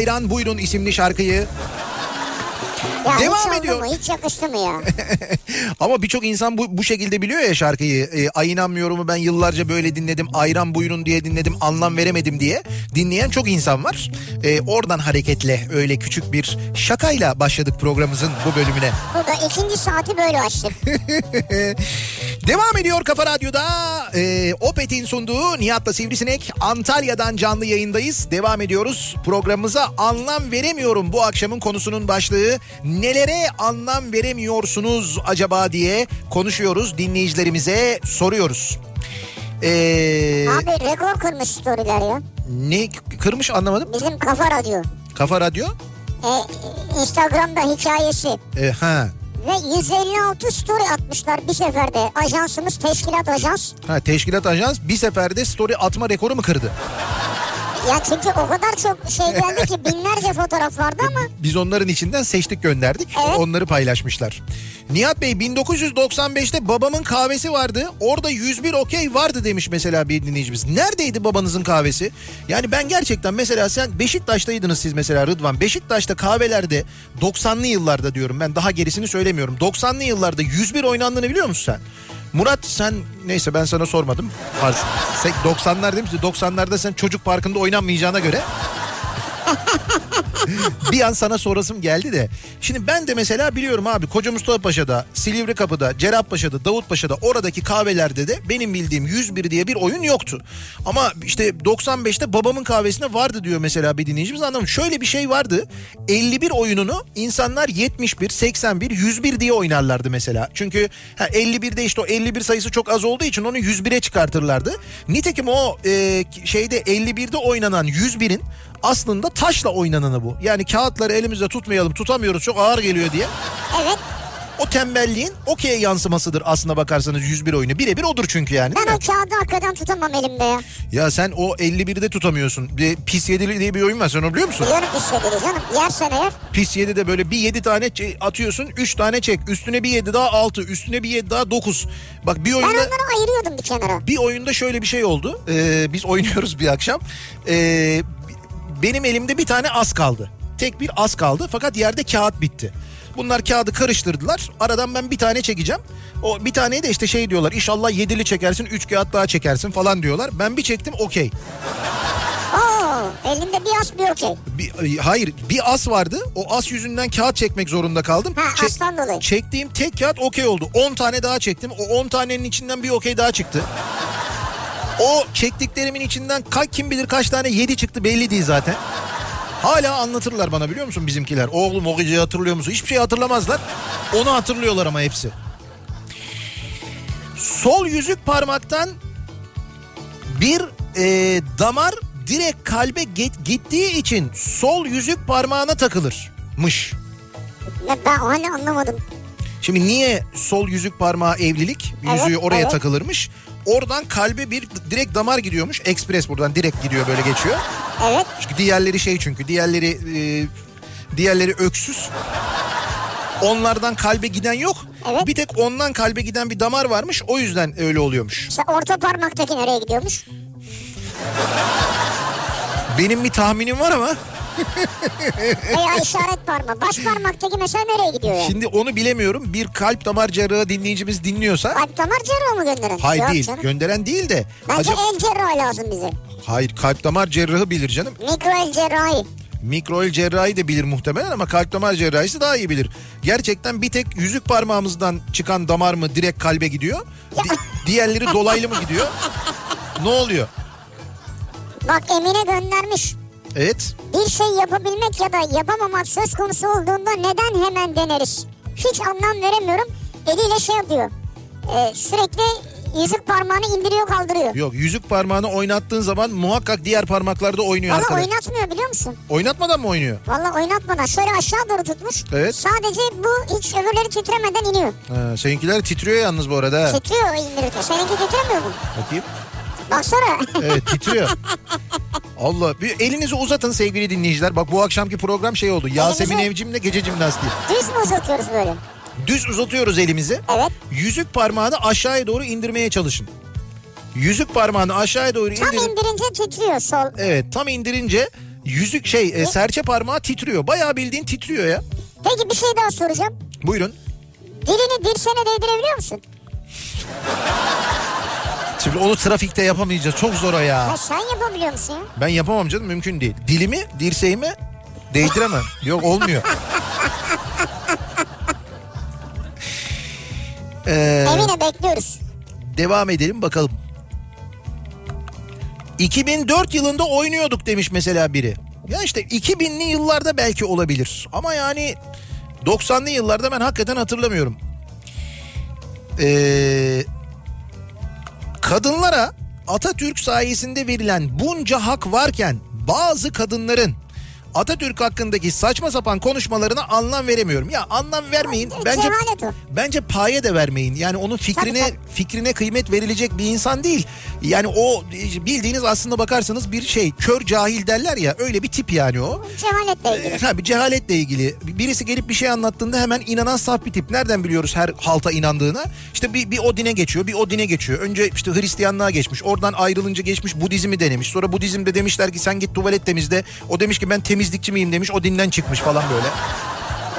dinledik. Ayran buyurun isimli şarkıyı. Ya Devam hiç ediyor. mu? Hiç yakıştı mı ya? Ama birçok insan bu, bu şekilde biliyor ya şarkıyı. E, Ay inanmıyorum'u ben yıllarca böyle dinledim. Ayran buyurun diye dinledim. Anlam veremedim diye. Dinleyen çok insan var. E, oradan hareketle öyle küçük bir şakayla başladık programımızın bu bölümüne. Bu da ikinci saati böyle açtık. Devam ediyor Kafa Radyo'da. E, Opet'in sunduğu Nihat'la Sivrisinek. Antalya'dan canlı yayındayız. Devam ediyoruz. Programımıza anlam veremiyorum bu akşamın konusunun başlığı. Nelere anlam veremiyorsunuz acaba diye konuşuyoruz. Dinleyicilerimize soruyoruz. Ee, Abi rekor kırmış storyler ya. ne kırmış anlamadım. Bizim Kafa Radyo. Kafa Radyo. E, Instagram'da hikayesi. E, ha. Ve 156 story atmışlar bir seferde. Ajansımız teşkilat ajans. ha. Teşkilat ajans bir seferde story atma rekoru mu kırdı? Ya çünkü o kadar çok şey geldi ki binlerce fotoğraf vardı ama Biz onların içinden seçtik gönderdik. Evet. Onları paylaşmışlar. Nihat Bey 1995'te babamın kahvesi vardı. Orada 101 okey vardı demiş mesela bir dinleyicimiz. Neredeydi babanızın kahvesi? Yani ben gerçekten mesela sen Beşiktaş'taydınız siz mesela Rıdvan. Beşiktaş'ta kahvelerde 90'lı yıllarda diyorum ben daha gerisini söylemiyorum. 90'lı yıllarda 101 oynandığını biliyor musun sen? Murat sen neyse ben sana sormadım. Farz. Sen 90'lar demişti. 90'larda sen çocuk parkında oynanmayacağına göre bir an sana sorasım geldi de. Şimdi ben de mesela biliyorum abi Koca Mustafa Paşa'da, Silivri Kapı'da, Cerrahpaşa'da, Davutpaşa'da oradaki kahvelerde de benim bildiğim 101 diye bir oyun yoktu. Ama işte 95'te babamın kahvesinde vardı diyor mesela bir dinleyicimiz anladım. Şöyle bir şey vardı. 51 oyununu insanlar 71, 81, 101 diye oynarlardı mesela. Çünkü ha, 51'de işte o 51 sayısı çok az olduğu için onu 101'e çıkartırlardı. Nitekim o e, şeyde 51'de oynanan 101'in aslında taşla oynananı bu. Yani kağıtları elimizde tutmayalım tutamıyoruz çok ağır geliyor diye. evet O tembelliğin okey yansımasıdır aslına bakarsanız 101 oyunu. Birebir odur çünkü yani. ben o kağıdı hakikaten tutamam elimde ya. Ya sen o 51'de tutamıyorsun. Bir pis yedili diye bir oyun var sen onu biliyor musun? Biliyorum istediğini canım. Yersen eğer Pis 7'de böyle bir 7 tane atıyorsun 3 tane çek. Üstüne bir 7 daha 6. Üstüne bir 7 daha 9. Bak bir ben oyunda... onları ayırıyordum bir kenara. Bir oyunda şöyle bir şey oldu. Ee, biz oynuyoruz bir akşam. Ee, benim elimde bir tane az kaldı. Tek bir az kaldı fakat yerde kağıt bitti. Bunlar kağıdı karıştırdılar. Aradan ben bir tane çekeceğim. O bir taneye de işte şey diyorlar. İnşallah yedili çekersin, üç kağıt daha çekersin falan diyorlar. Ben bir çektim okey. Oo, elinde bir as bir okey. Bir- hayır bir as vardı. O as yüzünden kağıt çekmek zorunda kaldım. Ha, Çek- aslan dolayı. Çektiğim tek kağıt okey oldu. 10 tane daha çektim. O 10 tanenin içinden bir okey daha çıktı. O çektiklerimin içinden ka- kim bilir kaç tane 7 çıktı belli değil zaten. Hala anlatırlar bana biliyor musun bizimkiler? Oğlum o geceyi hatırlıyor musun? Hiçbir şey hatırlamazlar. Onu hatırlıyorlar ama hepsi. Sol yüzük parmaktan bir e, damar direkt kalbe git- gittiği için sol yüzük parmağına takılırmış. Ya ben hani anlamadım. Şimdi niye sol yüzük parmağı evlilik yüzüğü Evet, oraya evet. takılırmış? Oradan kalbe bir direkt damar gidiyormuş. Ekspres buradan direkt gidiyor böyle geçiyor. Evet. Çünkü diğerleri şey çünkü diğerleri e, diğerleri öksüz. Onlardan kalbe giden yok. Evet. Bir tek ondan kalbe giden bir damar varmış. O yüzden öyle oluyormuş. İşte orta parmaktaki nereye gidiyormuş? Benim bir tahminim var ama Veya işaret parmağı. Baş parmaktaki mesela nereye gidiyor yani? şimdi onu bilemiyorum. Bir kalp damar cerrahı dinleyicimiz dinliyorsa Kalp damar cerrahı mı gönderen? hayır Yok değil. canım. Gönderen değil de. Bence acaba- el cerrahı lazım bize. Hayır kalp damar cerrahı bilir canım. Mikro el cerrahi. Mikroel cerrahi de bilir muhtemelen ama kalp damar cerrahisi daha iyi bilir. Gerçekten bir tek yüzük parmağımızdan çıkan damar mı direkt kalbe gidiyor? Di- diğerleri dolaylı mı gidiyor? Ne oluyor? Bak Emine göndermiş. Evet. Bir şey yapabilmek ya da yapamamak söz konusu olduğunda neden hemen deneriz? Hiç anlam veremiyorum. Eliyle şey yapıyor. Ee, sürekli yüzük parmağını indiriyor kaldırıyor. Yok yüzük parmağını oynattığın zaman muhakkak diğer parmaklarda oynuyor Valla oynatmıyor biliyor musun? Oynatmadan mı oynuyor? Valla oynatmadan şöyle aşağı doğru tutmuş. Evet. Sadece bu hiç öbürleri titremeden iniyor. Ha, seninkiler titriyor yalnız bu arada. ha. Titriyor indirirken. Seninki titremiyor mu? Bakayım. Baksana. Evet titriyor. Allah bir elinizi uzatın sevgili dinleyiciler. Bak bu akşamki program şey oldu. Yasemin Elinizi- Evcim'le gece jimnastiği. Düz mü uzatıyoruz böyle? Düz uzatıyoruz elimizi. Evet. Yüzük parmağını aşağıya doğru indirmeye çalışın. Yüzük parmağını aşağıya doğru Tam indirin. indirince titriyor sol. Evet tam indirince yüzük şey e, serçe parmağı titriyor. Bayağı bildiğin titriyor ya. Peki bir şey daha soracağım. Buyurun. Dilini dirsene değdirebiliyor musun? Şimdi onu trafikte yapamayacağız. Çok zor o ya. Ha sen yapabiliyor musun ya? Ben yapamam canım mümkün değil. Dilimi dirseğime değdiremem. Yok olmuyor. Ee, Emine bekliyoruz. devam edelim bakalım. 2004 yılında oynuyorduk demiş mesela biri. Ya işte 2000'li yıllarda belki olabilir. Ama yani 90'lı yıllarda ben hakikaten hatırlamıyorum. Ee, kadınlara Atatürk sayesinde verilen bunca hak varken bazı kadınların Atatürk hakkındaki saçma sapan konuşmalarına anlam veremiyorum. Ya anlam vermeyin. Bence bence paye de vermeyin. Yani onun fikrine Tabii, fikrine kıymet verilecek bir insan değil. Yani o bildiğiniz aslında bakarsanız bir şey kör cahil derler ya öyle bir tip yani o. Cehaletle ilgili. Ee, Tabii cehaletle ilgili. Birisi gelip bir şey anlattığında hemen inanan saf bir tip. Nereden biliyoruz her halta inandığını? İşte bir, bir o dine geçiyor, bir o dine geçiyor. Önce işte Hristiyanlığa geçmiş. Oradan ayrılınca geçmiş Budizmi denemiş. Sonra Budizm'de demişler ki sen git tuvalet temizle. O demiş ki ben temizlikçi miyim demiş. O dinden çıkmış falan böyle.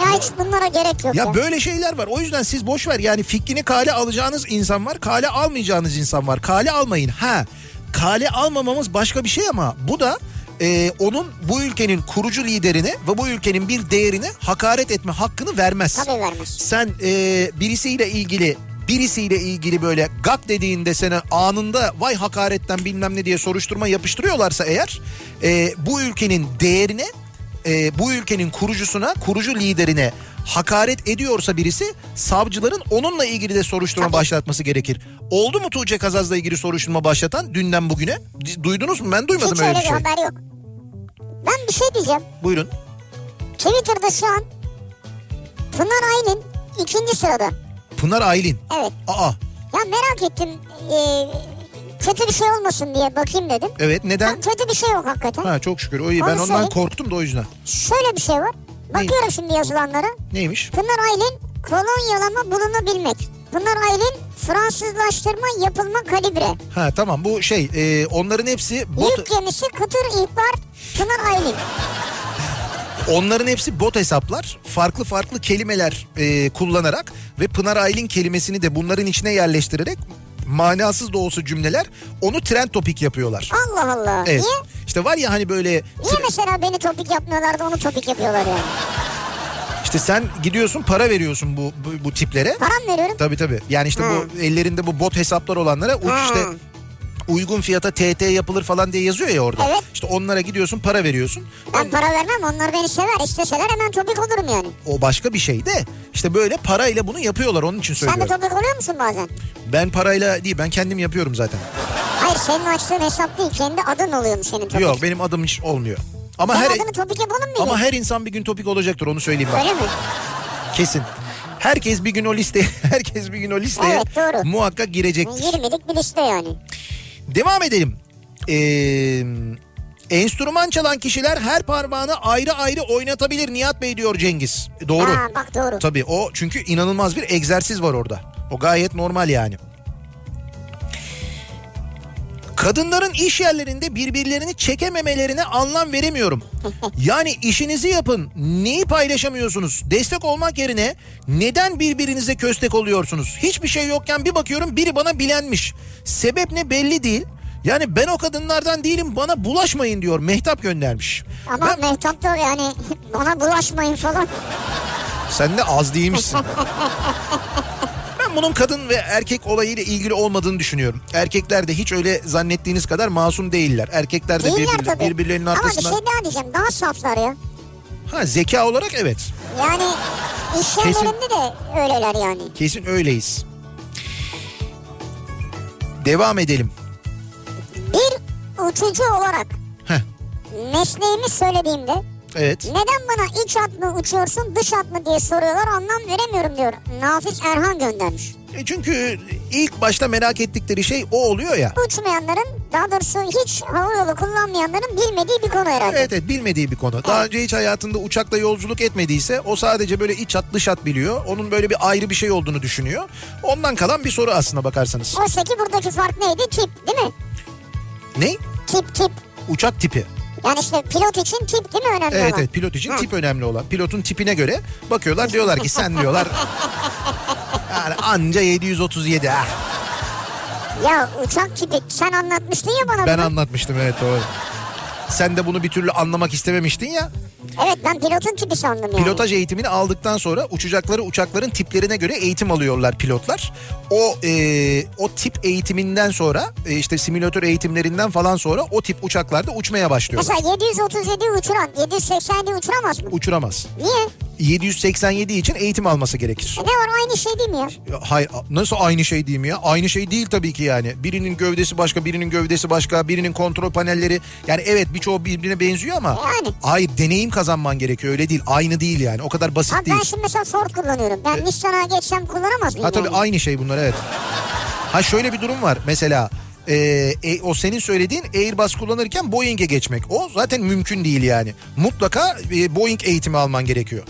Ya hiç bunlara gerek yok ya. Ya böyle şeyler var. O yüzden siz boş ver. Yani fikrini kale alacağınız insan var. Kale almayacağınız insan var. Kale almayın. Ha kale almamamız başka bir şey ama bu da e, onun bu ülkenin kurucu liderine ve bu ülkenin bir değerine hakaret etme hakkını vermez. Tabii vermez. Sen e, birisiyle ilgili birisiyle ilgili böyle gak dediğinde sana anında vay hakaretten bilmem ne diye soruşturma yapıştırıyorlarsa eğer e, bu ülkenin değerine e, bu ülkenin kurucusuna kurucu liderine hakaret ediyorsa birisi savcıların onunla ilgili de soruşturma başlatması gerekir. Oldu mu Tuğçe Kazaz'la ilgili soruşturma başlatan dünden bugüne? Duydunuz mu? Ben duymadım Hiç öyle bir şey. haber yok. Ben bir şey diyeceğim. Buyurun. Twitter'da şu an Pınar Aylin ikinci sırada. Pınar Aylin. Evet. Aa Ya merak ettim. ee, kötü bir şey olmasın diye bakayım dedim. evet Ya neden? kötü bir şey yok hakikaten. Ha çok şükür. O iyi. Ben Onu ondan söyleyeyim. korktum da o yüzden. Şöyle bir şey var. Bakıyorum şimdi yazılanlara. Neymiş? Pınar Aylin kolonyalama bulunabilmek. Pınar Aylin Fransızlaştırma yapılma kalibre. Ha tamam bu şey e, onların hepsi bot Yük gemisi kıtır ihbar Pınar Aylin. Onların hepsi bot hesaplar. Farklı farklı kelimeler e, kullanarak ve Pınar Aylin kelimesini de bunların içine yerleştirerek manasız da olsa cümleler onu trend topik yapıyorlar. Allah Allah. Evet. Niye? İşte var ya hani böyle Niye mesela beni topik yapmıyorlar da onu topik yapıyorlar yani? işte sen gidiyorsun para veriyorsun bu bu, bu tiplere. Param veriyorum. Tabii tabii. Yani işte bu ellerinde bu bot hesaplar olanlara u- Ha. işte uygun fiyata TT yapılır falan diye yazıyor ya orada. Evet. İşte onlara gidiyorsun para veriyorsun. Ben para vermem onlar beni sever. İsteseler hemen topik olurum yani. O başka bir şey de işte böyle parayla bunu yapıyorlar onun için Sen de söylüyorum. topik oluyor musun bazen? Ben parayla değil ben kendim yapıyorum zaten. Hayır senin açtığın hesap değil. Kendi adın oluyormuş senin topik. Yok benim adım hiç olmuyor. Ama Sen her adını topik yapalım mı? ama her insan bir gün topik olacaktır onu söyleyeyim ben. Öyle mi? Kesin. Herkes bir gün o listeye herkes bir gün o listeye Evet, doğru. muhakkak girecektir. 20'lik bir liste yani. Devam edelim. Ee, enstrüman çalan kişiler her parmağını ayrı ayrı oynatabilir Nihat Bey diyor Cengiz. Doğru. Ha bak doğru. Tabii o çünkü inanılmaz bir egzersiz var orada. O gayet normal yani. Kadınların iş yerlerinde birbirlerini çekememelerine anlam veremiyorum. Yani işinizi yapın. Neyi paylaşamıyorsunuz? Destek olmak yerine neden birbirinize köstek oluyorsunuz? Hiçbir şey yokken bir bakıyorum biri bana bilenmiş. Sebep ne belli değil. Yani ben o kadınlardan değilim bana bulaşmayın diyor Mehtap göndermiş. Ama Ben- Mehtap da yani bana bulaşmayın falan. Sen de az değilmişsin. ben bunun kadın ve erkek olayıyla ilgili olmadığını düşünüyorum. Erkekler de hiç öyle zannettiğiniz kadar masum değiller. Erkekler de Değiller tabii. birbirlerinin Ama bir arkasından... şey daha diyeceğim. Daha saflar ya. Ha zeka olarak evet. Yani iş yerlerinde de öyleler yani. Kesin öyleyiz. Devam edelim. Bir uçucu olarak Heh, mesleğimi söylediğimde evet. neden bana iç hat mı uçuyorsun dış hat mı diye soruyorlar anlam veremiyorum diyor. Nafiz Erhan göndermiş. E çünkü ilk başta merak ettikleri şey o oluyor ya. Uçmayanların daha doğrusu hiç hava yolu kullanmayanların bilmediği bir konu herhalde. Evet evet bilmediği bir konu. Daha önce hiç hayatında uçakla yolculuk etmediyse o sadece böyle iç hat dış hat biliyor. Onun böyle bir ayrı bir şey olduğunu düşünüyor. Ondan kalan bir soru aslına bakarsanız. Oysa ki buradaki fark neydi? Tip değil mi? Ne? Tip tip. Uçak tipi. Yani işte pilot için tip değil mi önemli Evet olan? evet pilot için Ha. tip önemli olan. Pilotun tipine göre bakıyorlar diyorlar ki sen diyorlar yani anca 737 ha. Ya uçak tipi sen anlatmıştın ya bana Ben bunu. anlatmıştım evet doğru. Sen de bunu bir türlü anlamak istememiştin ya. Evet ben pilotun tipi sandım yani. Pilotaj eğitimini aldıktan sonra uçacakları uçakların tiplerine göre eğitim alıyorlar pilotlar. O e, o tip eğitiminden sonra e, işte simülatör eğitimlerinden falan sonra o tip uçaklarda uçmaya başlıyorlar. Mesela 737 uçuran 787 uçuramaz mı? Uçuramaz. Niye? 787 için eğitim alması gerekir. E ne var aynı şey değil mi ya? Hayır nasıl aynı şey diyeyim ya? Aynı şey değil tabii ki yani. Birinin gövdesi başka, birinin gövdesi başka, birinin kontrol panelleri. Yani evet birçoğu birbirine benziyor ama. Yani. Hayır deneyim kazanman gerekiyor öyle değil. Aynı değil yani. O kadar basit Abi değil. ben şimdi mesela Ford kullanıyorum. Ben Nissan'a geçsem kullanamaz mıyım? Ha tabii yani? aynı şey bunlar evet. Ha şöyle bir durum var mesela. e, e, o senin söylediğin Airbus kullanırken Boeing'e geçmek. O zaten mümkün değil yani. Mutlaka e, Boeing eğitimi alman gerekiyor.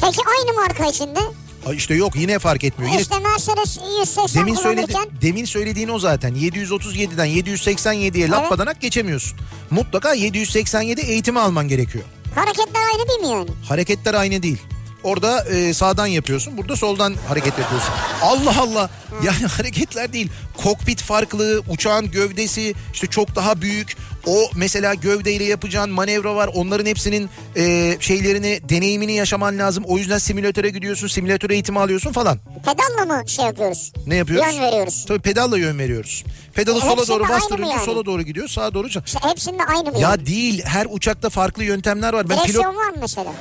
Peki aynı marka içinde? Ha işte yok yine fark etmiyor. Yine İşte Mercedes 180 Demin söyledi, demin söylediğin o zaten. 737'den 787'ye lap Evet. badanak geçemiyorsun. Mutlaka 787 eğitimi alman gerekiyor. hareketler aynı değil mi yani? Hareketler aynı değil. Orada e, sağdan yapıyorsun, burada soldan hareket yapıyorsun. Allah Allah. Yani hareketler değil. Kokpit farklı, uçağın gövdesi işte çok daha büyük. O mesela gövdeyle yapacağın manevra var. Onların hepsinin e, şeylerini, deneyimini yaşaman lazım. O yüzden simülatöre gidiyorsun, simülatör eğitimi alıyorsun falan. Pedalla mı şey yapıyoruz? Ne yapıyoruz? Yön veriyoruz. Tabii pedalla yön veriyoruz. Pedalı E, sola doğru bastırınca yani? sola doğru gidiyor, sağa doğru. İşte hepsinde aynı mı Ya yani? değil, her uçakta farklı yöntemler var. Ben Direksiyon pilot var mı mesela?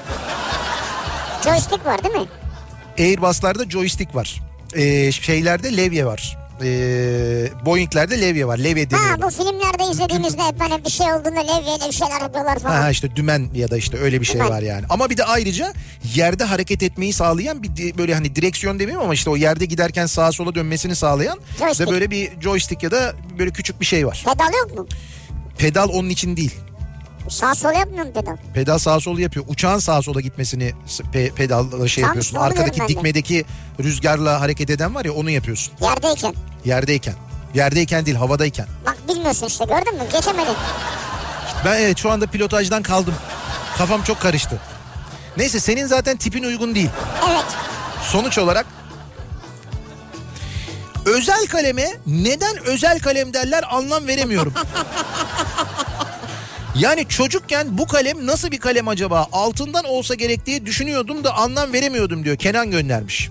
Joystick var değil mi? Airbus'larda joystick var. Ee, şeylerde levye var. Ee, Boeing'lerde levye var. Levye deniyor. Ha bu filmlerde izlediğimizde hep hani bir şey olduğunda levyeyle bir şeyler yapıyorlar falan. Ha, işte dümen ya da işte öyle bir şey Dümen. var yani. Ama bir de ayrıca yerde hareket etmeyi sağlayan bir böyle hani direksiyon demeyeyim ama işte o yerde giderken sağa sola dönmesini sağlayan Joystick. da böyle bir joystick ya da böyle küçük bir şey var. Pedal yok mu? Pedal onun için değil. Sağ sol yapmıyor mu pedal? Pedal sağa sola yapıyor. Uçağın sağa sola gitmesini pe- pedalla şey Tam yapıyorsun. işte Arkadaki ben de. dikmedeki rüzgarla hareket eden var ya onu yapıyorsun. Yerdeyken. Yerdeyken. Yerdeyken değil havadayken. Bak bilmiyorsun işte gördün mü? Geçemedin. Ben evet şu anda pilotajdan kaldım. Kafam çok karıştı. Neyse senin zaten tipin uygun değil. Evet. Sonuç olarak özel kaleme neden özel kalem derler anlam veremiyorum. Yani çocukken bu kalem nasıl bir kalem acaba? Altından olsa gerek diye düşünüyordum da anlam veremiyordum diyor. Kenan göndermiş.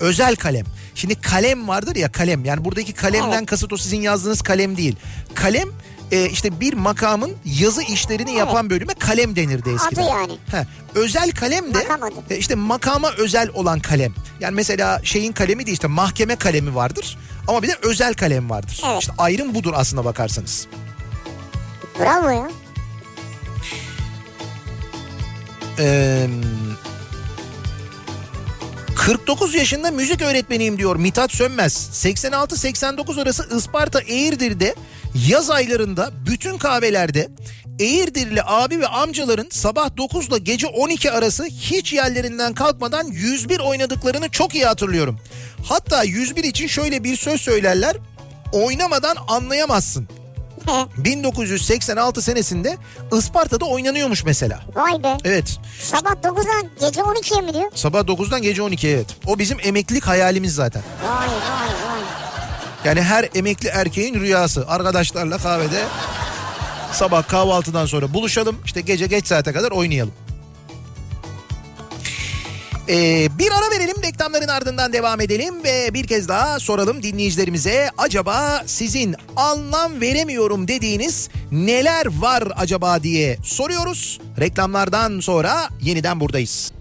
Özel kalem. Şimdi kalem vardır ya kalem. Yani buradaki kalemden Evet. kasıt o sizin yazdığınız kalem değil. Kalem e, işte bir makamın yazı işlerini yapan bölüme kalem denirdi eskiden. yani. He, özel kalem de Makam adı. e, işte makama özel olan kalem. Yani mesela şeyin kalemi de işte mahkeme kalemi vardır. Ama bir de özel kalem vardır. Evet. İşte ayrım budur aslına bakarsanız. Bravo ya. Ee, 49 yaşında müzik öğretmeniyim diyor Mithat Sönmez. 86-89 arası Isparta Eğirdir'de yaz aylarında bütün kahvelerde Eğirdirli abi ve amcaların sabah 9 ile gece 12 arası hiç yerlerinden kalkmadan 101 oynadıklarını çok iyi hatırlıyorum. Hatta 101 için şöyle bir söz söylerler. Oynamadan anlayamazsın. 1986 senesinde Isparta'da oynanıyormuş mesela. Vay be. Evet. Sabah 9'dan gece 12'ye mi diyor? Sabah 9'dan gece 12 evet. O bizim emeklilik hayalimiz zaten. Vay vay vay. Yani her emekli erkeğin rüyası. Arkadaşlarla kahvede sabah kahvaltıdan sonra buluşalım. İşte gece geç saate kadar oynayalım. Ee, bir ara verelim reklamların ardından devam edelim ve bir kez daha soralım dinleyicilerimize acaba sizin anlam veremiyorum dediğiniz neler var acaba diye soruyoruz. Reklamlardan sonra yeniden buradayız.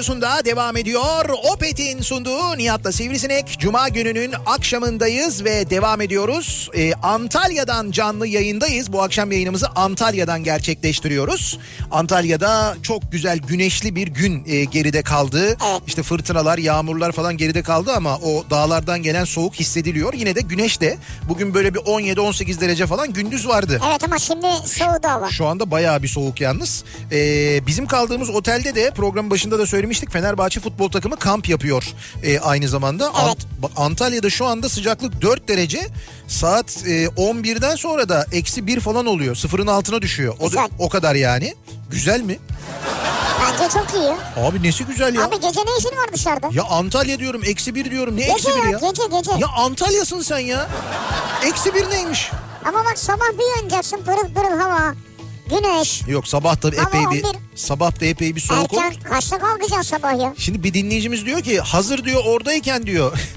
Radyosunda devam ediyor. Opet'in sunduğu Nihat'la Sivrisinek. Cuma gününün akşamındayız ve devam ediyoruz. Ee, Antalya'dan canlı yayındayız. Bu akşam yayınımızı Antalya'dan gerçekleştiriyoruz. Antalya'da çok güzel güneşli bir gün e, geride kaldı. İşte fırtınalar, yağmurlar falan geride kaldı ama o dağlardan gelen soğuk hissediliyor. Yine de güneş de bugün böyle bir 17-18 derece falan gündüz vardı. Evet ama şimdi soğudu hava. Şu anda bayağı bir soğuk yalnız. Ee, bizim kaldığımız otelde de programın başında da söylemiştik. Fenerbahçe futbol takımı kamp yapıyor ee, aynı zamanda. Evet. Ant- Antalya'da şu anda sıcaklık 4 derece. Saat e, 11'den sonra da eksi 1 falan oluyor. Sıfırın altına düşüyor. O, Güzel. o kadar yani. Güzel mi? Bence çok iyi. Abi nesi güzel ya? Abi gece ne işin var dışarıda? Ya Antalya diyorum eksi 1 diyorum. Ne Gece eksi 1 ya, ya? gece, gece. Ya Antalya'sın sen ya. Eksi 1 neymiş? Ama bak sabah bir uyanacaksın pırıl pırıl hava. Güneş. Yok sabah da epey bir 11. sabah da epey bir soğuk olur. Erken kaçta kalkacaksın sabah ya? Şimdi bir dinleyicimiz diyor ki hazır diyor oradayken diyor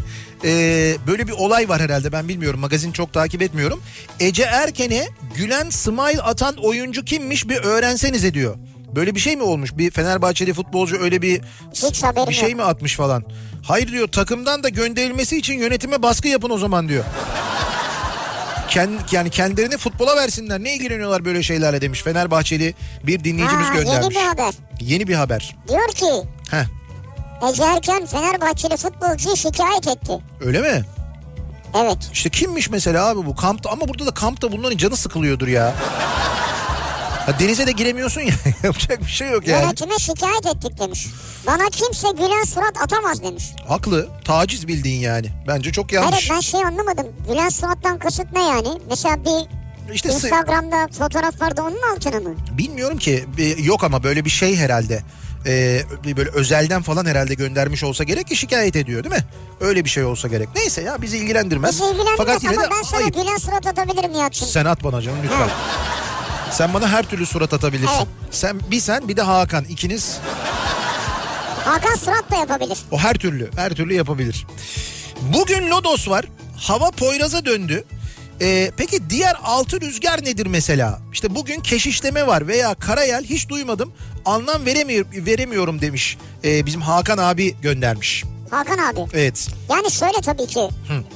Ee, böyle bir olay var herhalde ben bilmiyorum magazin çok takip etmiyorum. Ece Erken'e gülen smile atan oyuncu kimmiş bir öğrensenize diyor. Böyle bir şey mi olmuş? Bir Fenerbahçeli futbolcu öyle bir Hiç bir şey yok. mi atmış falan? Hayır diyor takımdan da gönderilmesi için yönetime baskı yapın o zaman diyor. Kendi, yani kendilerini futbola versinler. Ne ilgileniyorlar böyle şeylerle demiş. Fenerbahçeli bir dinleyicimiz Ha, göndermiş. yeni bir haber. Yeni bir haber. Diyor ki Heh, Ece Erken Fenerbahçeli futbolcuyu şikayet etti. öyle mi? Evet. İşte kimmiş mesela abi bu kampta ama burada da kampta bunların canı sıkılıyordur ya. Ha, denize de giremiyorsun ya yapacak bir şey yok yani. Yönetime şikayet ettik demiş. Bana kimse gülen surat atamaz demiş. Haklı taciz bildiğin yani. Bence çok yanlış. ben şey anlamadım. Gülen surattan kasıt ne yani? Mesela bir İşte sı- Instagram'da fotoğraf vardı onun altına mı? bilmiyorum ki yok ama böyle bir şey herhalde. Ee, böyle özelden falan herhalde göndermiş olsa gerek ki şikayet ediyor değil mi? Öyle bir şey olsa gerek. Neyse ya bizi ilgilendirmez. Bizi ilgilendirmez Fakat yine ama de ben sana ayıp. gülen surat atabilirim Nihat'cığım. Sen at bana canım lütfen. Sen bana her türlü surat atabilirsin. Evet. Sen bir sen bir de Hakan ikiniz Hakan surat da yapabilir. O her türlü, her türlü yapabilir. Bugün Lodos var. Hava Poyraz'a döndü. Ee, peki diğer altı rüzgar nedir mesela? İşte bugün keşişleme var veya karayel hiç duymadım. Anlam veremiyorum, veremiyorum demiş. Ee, bizim Hakan abi göndermiş. Hakan abi. Evet, Yani şöyle tabii ki.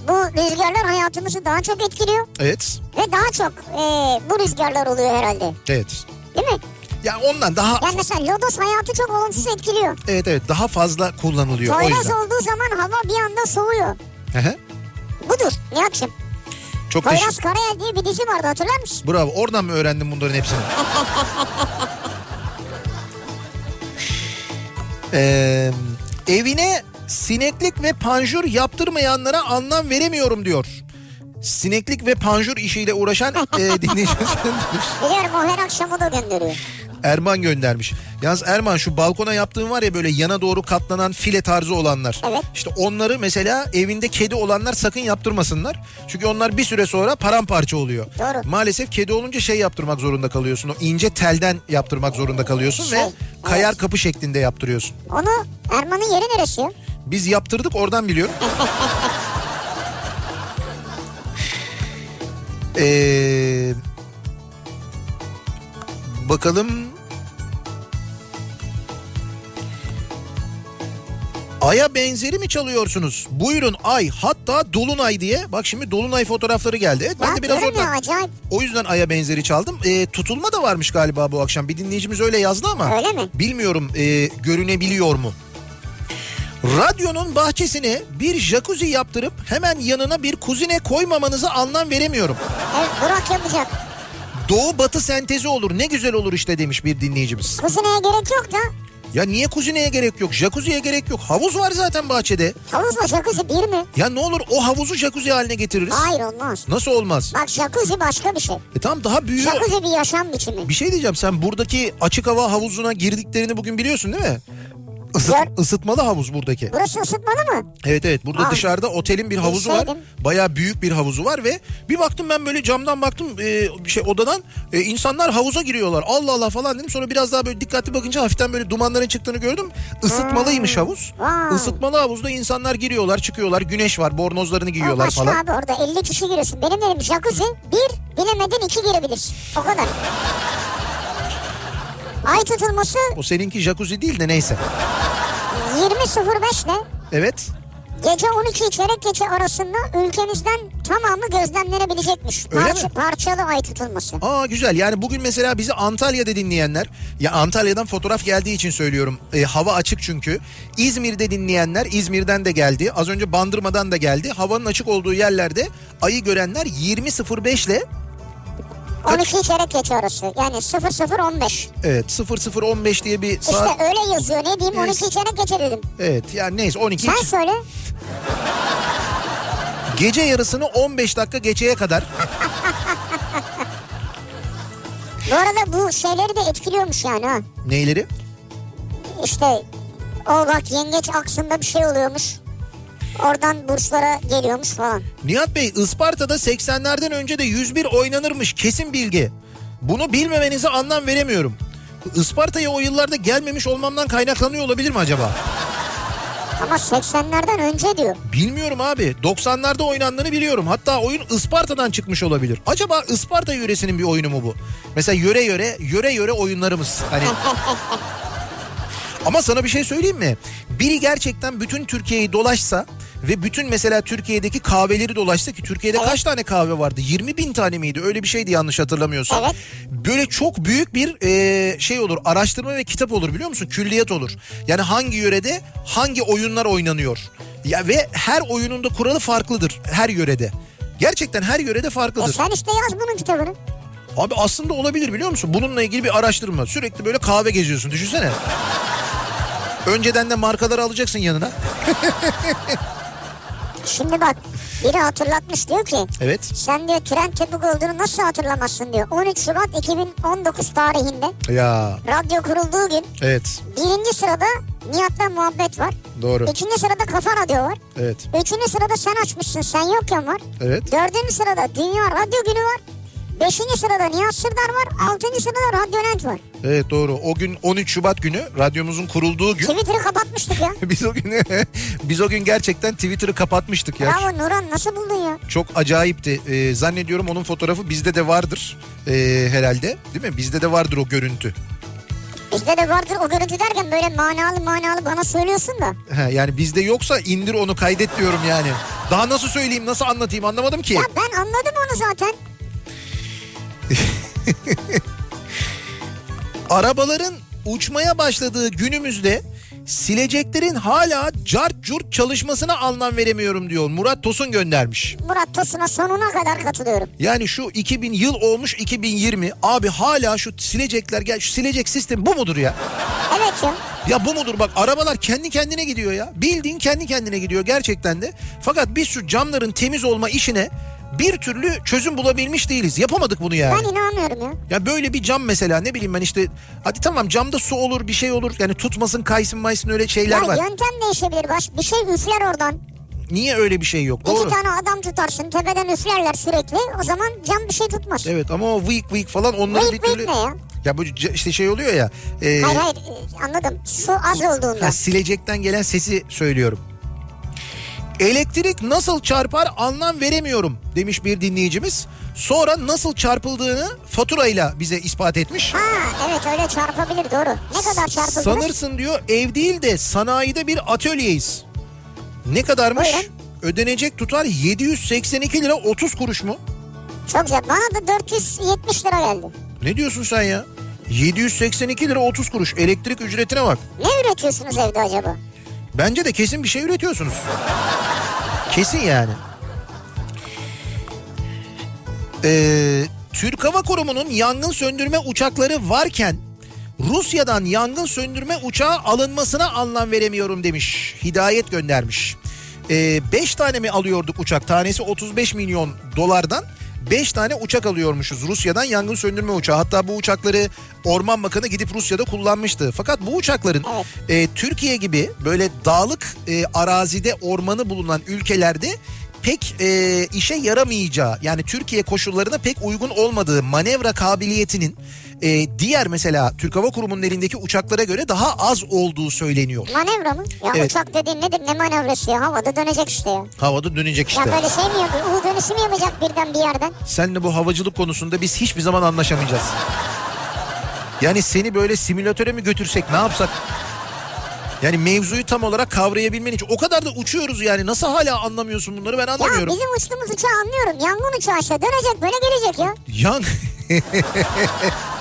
Bu rüzgarlar hayatımızı daha çok etkiliyor. evet, Ve daha çok e, bu rüzgarlar oluyor herhalde. evet. Değil mi? Ya ondan daha Yani mesela Lodos hayatı çok olumsuz etkiliyor. evet evet daha fazla kullanılıyor o yüzden. olduğu zaman hava bir anda soğuyor. Hı hı. Budur Nihat'cığım. Çok Poyraz teşekkür. Karayel diye bir dizi vardı hatırlar mısın? Bravo. Oradan mı öğrendin bunların hepsini? Ee, evine sineklik ve panjur yaptırmayanlara anlam veremiyorum diyor. Sineklik ve panjur işiyle uğraşan e, dinleyicimiz Biliyorum o her akşam o da gönderiyor. Erman göndermiş. Yalnız Erman şu balkona yaptığın var ya böyle yana doğru katlanan file tarzı olanlar. Evet. İşte onları mesela evinde kedi olanlar sakın yaptırmasınlar. Çünkü onlar bir süre sonra paramparça oluyor. Doğru. Maalesef kedi olunca şey yaptırmak zorunda kalıyorsun. O ince telden yaptırmak zorunda kalıyorsun Şey, ve kayar evet. kapı şeklinde yaptırıyorsun. Onu Erman'ın yeri neresi? Biz yaptırdık oradan biliyorum. Ee, bakalım. Ay'a benzeri mi çalıyorsunuz? Buyurun ay hatta dolunay diye. Bak şimdi dolunay fotoğrafları geldi. Evet ben ya de biraz oradan. acayip. O yüzden Ay'a benzeri çaldım. Ee, tutulma da varmış galiba bu akşam. Bir dinleyicimiz öyle yazdı ama. Öyle mi? Bilmiyorum e, görünebiliyor mu? Radyonun bahçesine bir jacuzzi yaptırıp hemen yanına bir kuzine koymamanıza anlam veremiyorum. Evet Burak yapacak. Doğu batı sentezi olur ne güzel olur işte demiş bir dinleyicimiz. Kuzineye gerek yok da. Ya niye kuzineye gerek yok? Jacuzziye gerek yok. Havuz var zaten bahçede. Havuzla jacuzzi bir mi? Ya ne olur o havuzu jacuzzi haline getiririz. Hayır olmaz. Nasıl olmaz? Bak jacuzzi başka bir şey. E tamam daha büyüğü. Jacuzzi bir yaşam biçimi. Bir şey diyeceğim sen buradaki açık hava havuzuna girdiklerini bugün biliyorsun değil mi? Isıt, Gör- havuz buradaki. Burası ısıtmalı mı? Evet evet burada Aa, dışarıda otelin bir havuzu var. Bayağı büyük bir havuzu var ve bir baktım ben böyle camdan baktım e, şey odadan e, insanlar havuza giriyorlar. Allah Allah falan dedim. Sonra biraz daha böyle dikkatli bakınca hafiften böyle dumanların çıktığını gördüm. Isıtmalıymış havuz. Vay. Isıtmalı havuzda insanlar giriyorlar, çıkıyorlar. Güneş var, bornozlarını O giyiyorlar başka falan. abi orada 50 kişi giriyorsun. Benim dedim jacuzzi bir bilemedin iki girebilirsin. O kadar. Ay tutulması O seninki jacuzzi değil de neyse. 20.05 ile Evet. gece 12 çeyrek geçe arasında ülkemizden tamamı gözlemlenebilecekmiş. Öyle Parça- mi? Parçalı ay tutulması. Aa güzel yani bugün mesela bizi Antalya'da dinleyenler ya Antalya'dan fotoğraf geldiği için söylüyorum E, hava açık çünkü İzmir'de dinleyenler İzmir'den de geldi az önce Bandırma'dan da geldi havanın açık olduğu yerlerde ayı görenler 20.05 ile 12 çeyrek arası yani 00.15. evet 00.15 diye bir saat İşte öyle yazıyor ne diyeyim Yes. 12 çeyrek geçe dedim. evet yani neyse 12 Sen söyle. gece yarısını 15 dakika geçeye kadar Bu arada bu şeyleri de etkiliyormuş yani ha. neyleri İşte o bak yengeç aksında bir şey oluyormuş. Oradan burslara geliyormuş falan. Nihat Bey Isparta'da 80'lerden önce de 101 oynanırmış kesin bilgi. Bunu bilmemenize anlam veremiyorum. Isparta'ya o yıllarda gelmemiş olmamdan kaynaklanıyor olabilir mi acaba? Ama 80'lerden önce diyor. Bilmiyorum abi. 90'larda oynandığını biliyorum. Hatta oyun Isparta'dan çıkmış olabilir. Acaba Isparta yöresinin bir oyunu mu bu? Mesela yöre yöre, yöre yöre oyunlarımız. Hani Ama sana bir şey söyleyeyim mi? Biri gerçekten bütün Türkiye'yi dolaşsa ve bütün mesela Türkiye'deki kahveleri dolaştı ki Türkiye'de kaç tane kahve vardı? 20 bin tane miydi? Öyle bir şeydi yanlış hatırlamıyorsam. Evet. Böyle çok büyük bir e, şey olur araştırma ve kitap olur biliyor musun? Külliyat olur. Yani hangi yörede hangi oyunlar oynanıyor. Ya ve her oyunun da kuralı farklıdır her yörede. Gerçekten her yörede E farklıdır. sen işte yaz bunun kitabını. Abi aslında olabilir biliyor musun? Bununla ilgili bir araştırma. Sürekli böyle kahve geziyorsun düşünsene. Önceden de markaları alacaksın yanına. Şimdi bak biri hatırlatmış diyor ki Evet. sen diyor tren tepik olduğunu nasıl hatırlamazsın diyor. 13 Şubat 2019 tarihinde Ya radyo kurulduğu gün evet birinci sırada Nihat'la muhabbet var. doğru. İkinci sırada Kafa Radyo var. Evet Üçüncü sırada sen açmışsın sen yokken var. evet. Dördüncü sırada Dünya Radyo Günü var. Beşinci sırada Nihat Sırdar var. Altıncı sırada Radyo Net var. Evet doğru. O gün 13 Şubat günü radyomuzun kurulduğu gün. Twitter'ı kapatmıştık ya. biz o gün biz o gün gerçekten Twitter'ı kapatmıştık ya. Bravo Nuran nasıl buldun ya? Çok acayipti. Ee, zannediyorum onun fotoğrafı bizde de vardır ee, herhalde. Değil mi? Bizde de vardır o görüntü. Bizde de vardır o görüntü derken böyle manalı manalı bana söylüyorsun da. He, yani bizde yoksa indir onu kaydet diyorum yani. Daha nasıl söyleyeyim nasıl anlatayım anlamadım ki. Ya ben anladım onu zaten. Arabaların uçmaya başladığı günümüzde sileceklerin hala cart curt çalışmasına anlam veremiyorum diyor. Murat Tosun göndermiş. Murat Tosun'a sonuna kadar katılıyorum. Yani şu 2000 yıl olmuş 2020 abi hala şu silecekler gel şu silecek sistem bu mudur ya? Evet ya. Ya bu mudur bak arabalar kendi kendine gidiyor ya. Bildiğin kendi kendine gidiyor gerçekten de. Fakat biz şu camların temiz olma işine bir türlü çözüm bulabilmiş değiliz. Yapamadık bunu yani. Ben inanmıyorum ya. Ya böyle bir cam mesela ne bileyim ben işte hadi tamam camda su olur bir şey olur yani tutmasın kaysın maysın öyle şeyler Ya var. yöntem değişebilir baş. Bir şey üfler oradan. Niye öyle bir şey yok doğru. İki tane adam tutarsın tepeden üflerler sürekli. O zaman cam bir şey tutmaz. Evet ama o vıyık vıyık falan onların Vıyık bir vıyık türlü... ne ya? Ya bu işte şey oluyor ya. e, Hayır hayır e, anladım. Su az olduğunda. ha, silecekten gelen sesi söylüyorum. Elektrik nasıl çarpar anlam veremiyorum demiş bir dinleyicimiz. Sonra nasıl çarpıldığını faturayla bize ispat etmiş. Ha evet öyle çarpabilir doğru. Ne kadar çarpılır? Sanırsın diyor ev değil de sanayide bir atölyeyiz. Ne kadarmış? Buyurun. Ödenecek tutar 782 lira 30 kuruş mu? Çok güzel. Bana da 470 lira geldi. Ne diyorsun sen ya? 782 lira 30 kuruş elektrik ücretine bak. Ne üretiyorsunuz evde acaba? Bence de kesin bir şey üretiyorsunuz. Kesin yani. Ee, Türk Hava Kurumu'nun yangın söndürme uçakları varken Rusya'dan yangın söndürme uçağı alınmasına anlam veremiyorum demiş. Hidayet göndermiş. 5 tane mi alıyorduk uçak? Tanesi 35 milyon dolardan 5 tane uçak alıyormuşuz Rusya'dan yangın söndürme uçağı. Hatta bu uçakları Orman Bakanı gidip Rusya'da kullanmıştı. Fakat bu uçakların Evet. e, Türkiye gibi böyle dağlık e, arazide ormanı bulunan ülkelerde pek e, işe yaramayacağı yani Türkiye koşullarına pek uygun olmadığı manevra kabiliyetinin e, diğer mesela Türk Hava Kurumu'nun elindeki uçaklara göre daha az olduğu söyleniyor. Manevra mı? Ya Evet. uçak dediğin nedir? Ne manevrası ya? Havada dönecek işte ya. Havada dönecek işte. Ya böyle şey mi yapıyor? U dönüşü mü yapacak birden bir yerden? Seninle bu havacılık konusunda biz hiçbir zaman anlaşamayacağız. Yani seni böyle simülatöre mi götürsek ne yapsak? Yani mevzuyu tam olarak kavrayabilmen için. O kadar da uçuyoruz yani. Nasıl hala anlamıyorsun bunları ben Ya anlamıyorum. bizim uçtuğumuz uçağı anlıyorum. Yangın uçağı işte dönecek böyle gelecek ya. Yan...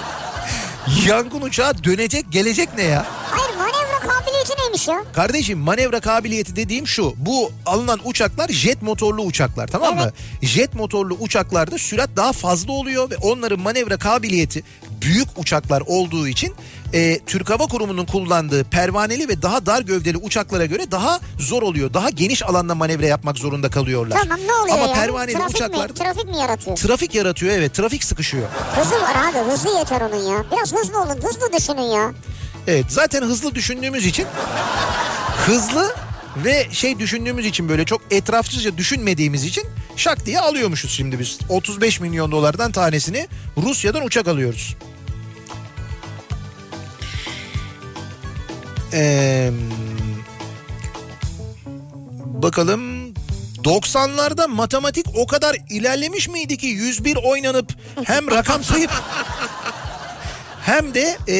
Yangın uçağı dönecek gelecek ne ya? Hayır manevra kabiliyeti neymiş ya? Kardeşim manevra kabiliyeti dediğim şu. Bu alınan uçaklar jet motorlu uçaklar tamam mı? Jet motorlu uçaklarda sürat daha fazla oluyor ve onların manevra kabiliyeti büyük uçaklar olduğu için e, Türk Hava Kurumu'nun kullandığı pervaneli ve daha dar gövdeli uçaklara göre daha zor oluyor. Daha geniş alanda manevra yapmak zorunda kalıyorlar. Tamam ne oluyor Ama yani? pervaneli trafik uçaklar mi? Trafik mi yaratıyor? trafik yaratıyor evet trafik sıkışıyor. Hızı var abi hızı yeter onun ya. Biraz hızlı olun hızlı düşünün ya. Evet zaten hızlı düşündüğümüz için hızlı ve şey düşündüğümüz için böyle çok etrafsızca düşünmediğimiz için şak diye alıyormuşuz şimdi biz. 35 milyon dolardan tanesini Rusya'dan uçak alıyoruz. Ee, bakalım 90'larda matematik o kadar ilerlemiş miydi ki 101 oynanıp hem rakam sayıp hem de e,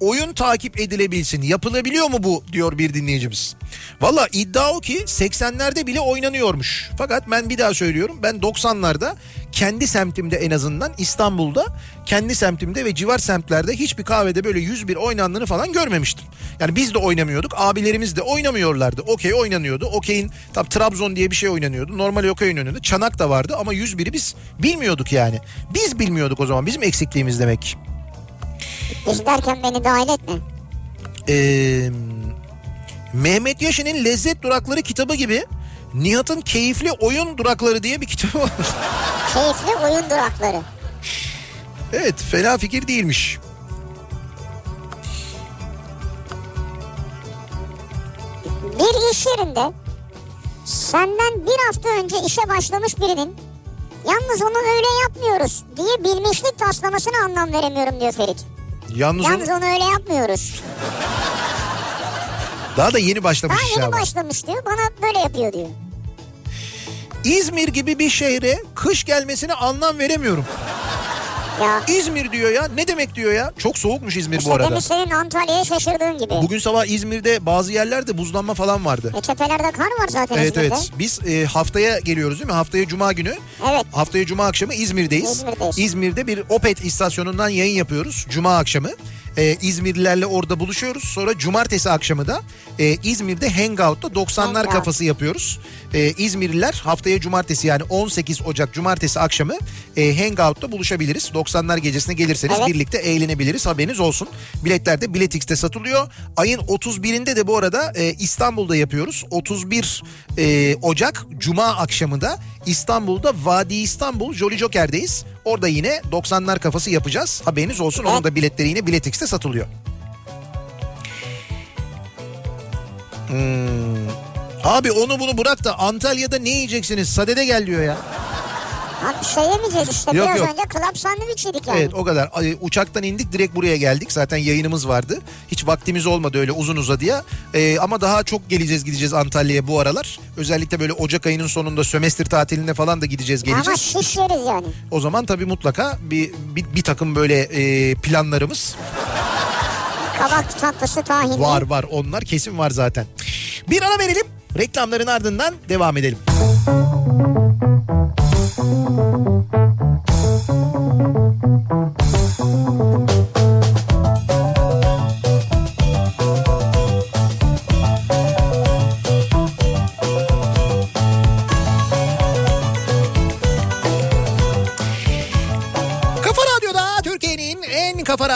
oyun takip edilebilsin. Yapılabiliyor mu bu diyor bir dinleyicimiz. Valla iddia o ki 80'lerde bile oynanıyormuş. Fakat ben bir daha söylüyorum ben 90'larda kendi semtimde en azından İstanbul'da kendi semtimde ve civar semtlerde hiçbir kahvede böyle 101 oynandığını falan görmemiştim. Yani biz de oynamıyorduk abilerimiz de oynamıyorlardı. Okey oynanıyordu. Okey'in tam Trabzon diye bir şey oynanıyordu. Normal okey oynanıyordu. Çanak da vardı ama 101'i biz bilmiyorduk yani. Biz bilmiyorduk o zaman bizim eksikliğimiz demek ki. Biz derken beni dahil etme. Ee, Mehmet Yaşin'in Lezzet Durakları kitabı gibi Nihat'ın Keyifli Oyun Durakları diye bir kitabı var. Keyifli oyun durakları. evet fena fikir değilmiş. Bir iş yerinde senden bir hafta önce işe başlamış birinin yalnız onu öyle yapmıyoruz diye bilmişlik taslamasına anlam veremiyorum diyor Ferit. Yalnız, Yalnız onu- onu öyle yapmıyoruz. daha da yeni başlamış Daha yeni ama. başlamış diyor bana böyle yapıyor diyor. İzmir gibi bir şehre kış gelmesine anlam veremiyorum. Ya İzmir diyor ya ne demek diyor ya. Çok soğukmuş İzmir bu işte arada. demiş senin Antalya'ya şaşırdığın gibi. Bugün sabah İzmir'de bazı yerlerde buzlanma falan vardı. E tepelerde kar var zaten Evet İzmir'de. evet biz e, haftaya geliyoruz değil mi? Haftaya cuma günü. Evet. Haftaya cuma akşamı İzmir'deyiz. İzmir'deyiz. İzmir'de bir Opet istasyonundan yayın yapıyoruz cuma akşamı. E, İzmirlilerle orada buluşuyoruz. Sonra cumartesi akşamı da e, İzmir'de Hangout'ta 90'lar Hangout. kafası yapıyoruz. E, İzmirliler haftaya cumartesi yani 18 Ocak cumartesi akşamı e, Hangout'ta buluşabiliriz. 90'lar gecesine gelirseniz Evet. birlikte eğlenebiliriz haberiniz olsun. Biletler de Biletix'te satılıyor. Ayın 31'inde de bu arada e, İstanbul'da yapıyoruz. 31 e, Ocak Cuma akşamı da İstanbul'da Vadi İstanbul Jolly Joker'deyiz. Orada yine 90'lar kafası yapacağız. Haberiniz olsun. Onun da biletleri yine Biletix'te satılıyor. Hmm. Abi onu bunu bırak da Antalya'da ne yiyeceksiniz? Sadede gel diyor ya. Abi şey yemeyeceğiz işte Yok, biraz yok. önce club sandviç yedik yani. Evet o kadar. Uçaktan indik direkt buraya geldik. Zaten yayınımız vardı. Hiç vaktimiz olmadı öyle uzun uzadıya. Ee, ama daha çok geleceğiz gideceğiz Antalya'ya bu aralar. Özellikle böyle Ocak ayının sonunda sömestr tatiline falan da gideceğiz Ama geleceğiz. şiş yeriz yani. O zaman tabii mutlaka bir, bir, bir takım böyle e, planlarımız Kabak tatlısı tahinli. var var. Onlar kesin var zaten. Bir ara verelim. Reklamların ardından devam edelim. Kafa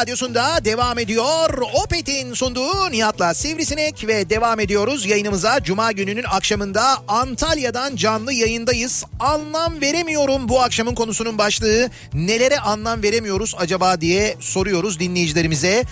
radyosunda devam ediyor. Opet'in sunduğu Nihat'la Sivrisinek ve devam ediyoruz yayınımıza. Cuma gününün akşamında Antalya'dan canlı yayındayız. Anlam veremiyorum bu akşamın konusunun başlığı. Nelere anlam veremiyoruz acaba diye soruyoruz dinleyicilerimize.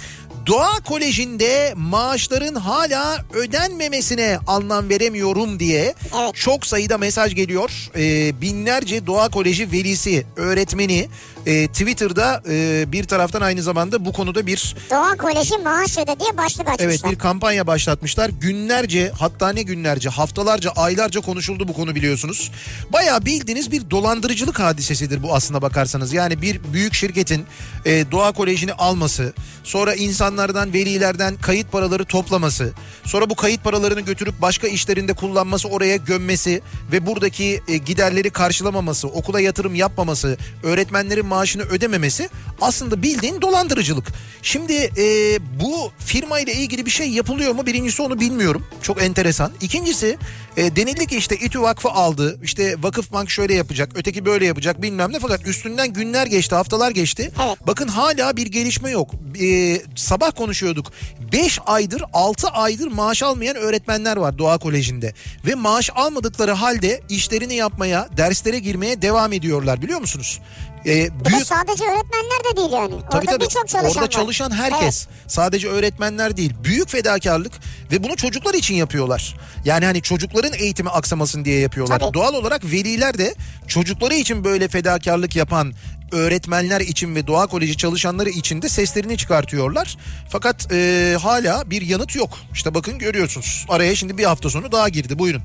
Doğa Koleji'nde maaşların hala ödenmemesine anlam veremiyorum diye çok sayıda mesaj geliyor. Ee, binlerce Doğa Koleji velisi, öğretmeni e, Twitter'da e, bir taraftan aynı zamanda bu konuda bir Doğa Koleji maaş öde diye başlık açmışlar. evet bir kampanya başlatmışlar. Günlerce hatta ne günlerce haftalarca aylarca konuşuldu bu konu biliyorsunuz. Bayağı bildiğiniz bir dolandırıcılık hadisesidir bu aslına bakarsanız. Yani bir büyük şirketin e, Doğa Koleji'ni alması, sonra insanlardan velilerden kayıt paraları toplaması, sonra bu kayıt paralarını götürüp başka işlerinde kullanması, oraya gömmesi ve buradaki e, giderleri karşılamaması, okula yatırım yapmaması, öğretmenlerin maaşını ödememesi aslında bildiğin dolandırıcılık. Şimdi e, bu firma ile ilgili bir şey yapılıyor mu? Birincisi onu bilmiyorum. Çok enteresan. İkincisi e, denildi ki işte İTÜ Vakfı aldı. İşte Vakıfbank şöyle yapacak, öteki böyle yapacak bilmem ne. Fakat üstünden günler geçti, haftalar geçti. Evet. Bakın hala bir gelişme yok. E, sabah konuşuyorduk. 5 aydır, 6 aydır maaş almayan öğretmenler var Doğa Koleji'nde. Ve maaş almadıkları halde işlerini yapmaya, derslere girmeye devam ediyorlar biliyor musunuz? E, Bir de büyük sadece öğretmenler de değil yani. Tabii Orada birçok çalışan Orada var. çalışan herkes. Sadece öğretmenler değil. Büyük fedakarlık ve bunu çocuklar için yapıyorlar. Yani hani çocukların eğitimi aksamasın diye yapıyorlar. Tabii. Doğal olarak veliler de çocukları için böyle fedakarlık yapan öğretmenler için ve doğa koleji çalışanları için de seslerini çıkartıyorlar. Fakat e, hala bir yanıt yok. İşte bakın görüyorsunuz. Araya şimdi bir hafta sonu daha girdi. Buyurun.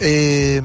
Eee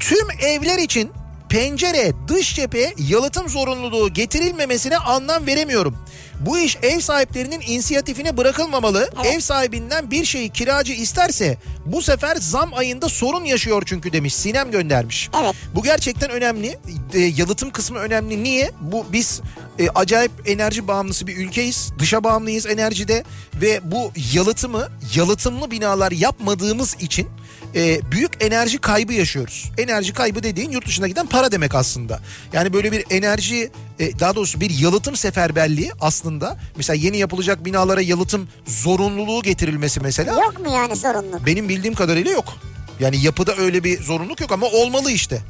tüm evler için pencere, dış cephe yalıtım zorunluluğu getirilmemesine anlam veremiyorum. Bu iş ev sahiplerinin inisiyatifine bırakılmamalı. Ev sahibinden bir şeyi kiracı isterse bu sefer zam ayında sorun yaşıyor çünkü demiş. Sinem göndermiş. Evet. Bu gerçekten önemli. E, yalıtım kısmı önemli. Niye? Bu biz e, acayip enerji bağımlısı bir ülkeyiz. Dışa bağımlıyız enerjide ve bu yalıtımı yalıtımlı binalar yapmadığımız için e, büyük enerji kaybı yaşıyoruz. Enerji kaybı dediğin yurt dışına giden para demek aslında. Yani böyle bir enerji e, daha doğrusu bir yalıtım seferberliği aslında mesela yeni yapılacak binalara yalıtım zorunluluğu getirilmesi mesela Yok mu yani sorunluk? benim bildiğim kadarıyla yok. Yani yapıda öyle bir zorunluluk yok ama olmalı işte.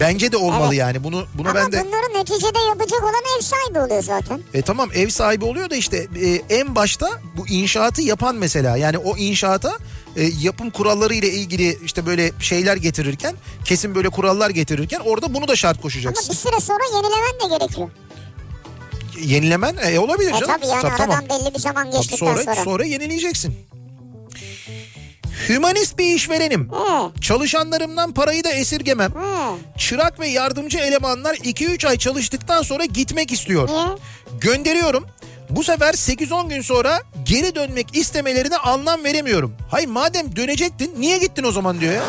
Bence de olmalı Evet. yani. Bunu bunu Ama ben de bunları neticede yapacak olan ev sahibi oluyor zaten. e tamam ev sahibi oluyor da işte e, en başta bu inşaatı yapan mesela yani o inşaata e, yapım kuralları ile ilgili işte böyle şeyler getirirken kesin böyle kurallar getirirken orada bunu da şart Ama koşacaksın. bir süre sonra yenilemen de gerekiyor. Yenilemen e, olabilir E canım. tabii yani Tabii, aradan tamam. belli bir zaman Tabii geçtikten sonra, sonra. sonra yenileyeceksin. Hümanist bir işverenim. He, Çalışanlarımdan parayı da esirgemem. Çırak ve yardımcı elemanlar 2-3 ay çalıştıktan sonra gitmek istiyor. Gönderiyorum. Bu sefer 8-10 gün sonra geri dönmek istemelerine anlam veremiyorum. Hayır madem dönecektin niye gittin o zaman diyor ya.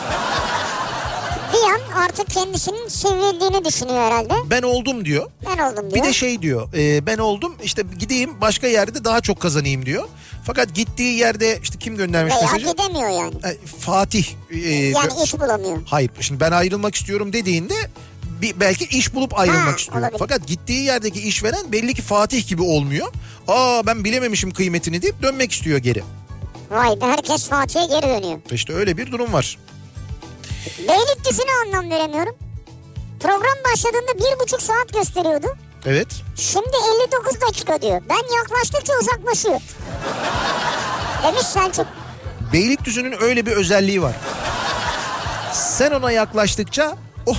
Bir an artık kendisinin sevildiğini düşünüyor herhalde. Ben oldum diyor. Ben oldum diyor. Bir de şey diyor e, ben oldum işte gideyim başka yerde daha çok kazanayım diyor. Fakat gittiği yerde işte kim göndermiş Veya mesajı? gidemiyor yani. E, Fatih. e, Yani iş bulamıyor. Hayır şimdi ben ayrılmak istiyorum dediğinde bir, belki iş bulup ayrılmak Ha, istiyor. olabilir. Fakat gittiği yerdeki işveren belli ki Fatih gibi olmuyor. Aa ben bilememişim kıymetini deyip dönmek istiyor geri. Vay be herkes Fatih'e geri dönüyor. İşte öyle bir durum var. Beylikdüzü'ne anlam veremiyorum. Program başladığında bir buçuk saat gösteriyordu. Evet. Şimdi 59 dakika diyor. Ben yaklaştıkça uzaklaşıyor. Demiş Selçuk. Beylikdüzü'nün öyle bir özelliği var. Sen ona yaklaştıkça o,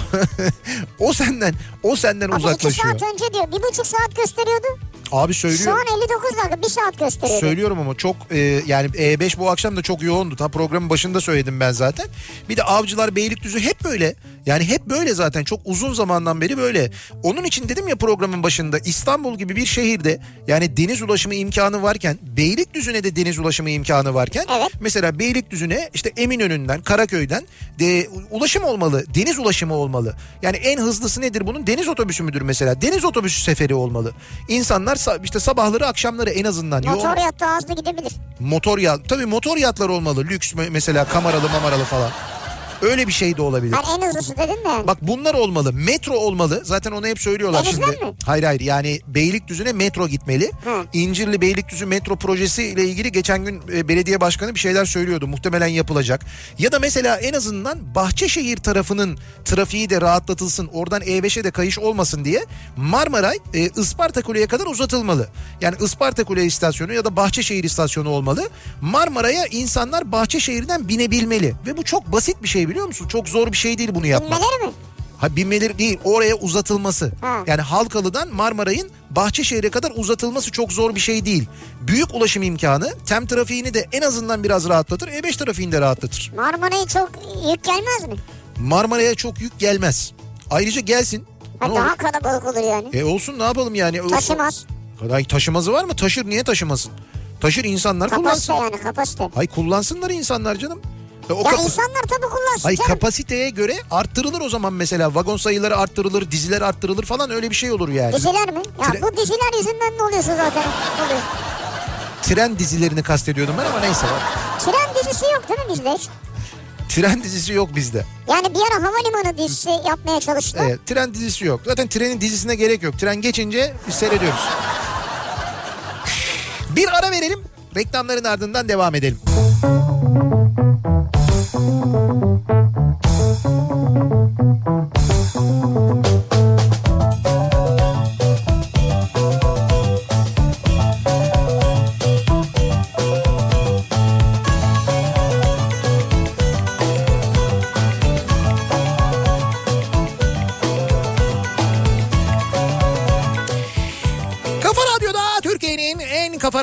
o senden o senden iki uzaklaşıyor. saat önce diyor. Bir buçuk saat gösteriyordu. Abi Şu söylüyor. an 59 dakika. Bir saat gösteriyordu. Söylüyorum ama çok e, yani E5 bu akşam da çok yoğundu. Tam programın başında söyledim ben zaten. Bir de Avcılar Beylikdüzü hep böyle. Yani hep böyle zaten çok uzun zamandan beri böyle. Onun için dedim ya programın başında İstanbul gibi bir şehirde yani deniz ulaşımı imkanı varken Beylikdüzü'ne de deniz ulaşımı imkanı varken Evet. mesela Beylikdüzü'ne işte Eminönü'nden Karaköy'den de ulaşım olmalı. Deniz ulaşımı olmalı. Yani en hızlısı nedir bunun? Deniz otobüsü müdür mesela? Deniz otobüsü seferi olmalı. İnsanlar sa- işte sabahları akşamları en azından Motor yat daha hızlı gidebilir. motor yat tabii motor yatlar olmalı lüks mesela kameralı mamaralı falan öyle bir şey de olabilir. Hani en hızlısı dedin de. yani. Bak bunlar olmalı. Metro olmalı. Zaten onu hep söylüyorlar Denizden şimdi. mi? Hayır hayır yani Beylikdüzü'ne metro gitmeli. Hı. İncirli Beylikdüzü metro projesi ile ilgili geçen gün e, belediye başkanı bir şeyler söylüyordu. Muhtemelen yapılacak. Ya da mesela en azından Bahçeşehir tarafının trafiği de rahatlatılsın. Oradan E5'e de kayış olmasın diye Marmaray e, Isparta Kule'ye kadar uzatılmalı. Yani Isparta Kule istasyonu ya da Bahçeşehir istasyonu olmalı. Marmaray'a insanlar Bahçeşehir'den binebilmeli. Ve bu çok basit bir şey biliyor musun? Çok zor bir şey değil bunu yapmak. Binmeleri mi? Ha binmeleri değil oraya uzatılması. Ha. Yani Halkalı'dan Marmaray'ın Bahçeşehir'e kadar uzatılması çok zor bir şey değil. Büyük ulaşım imkanı tem trafiğini de en azından biraz rahatlatır. E5 trafiğini de rahatlatır. Marmara'ya çok yük gelmez mi? Marmaray'a çok yük gelmez. Ayrıca gelsin. Ha, Ne daha olur? kalabalık olur yani. E olsun ne yapalım yani. Taşımaz. Ay, taşıması var mı? Taşır niye taşımasın? Taşır insanlar Kapasite kullansın. yani kapasite. Hay kullansınlar insanlar canım. E, o Ya kapa- insanlar tabii kullansın Ay canım. kapasiteye göre arttırılır o zaman mesela vagon sayıları arttırılır, diziler arttırılır falan öyle bir şey olur yani. Diziler mi? Ya Tre- bu diziler yüzünden ne oluyorsa zaten oluyor. Tren dizilerini kastediyordum ben ama neyse. Tren dizisi yok değil mi bizde hiç? Tren dizisi yok bizde. Yani bir ara havalimanı dizisi yapmaya çalıştılar. Evet, tren dizisi yok. Zaten trenin dizisine gerek yok. Tren geçince biz seyrediyoruz. Bir ara verelim. Reklamların ardından devam edelim. Kafa Radyo'da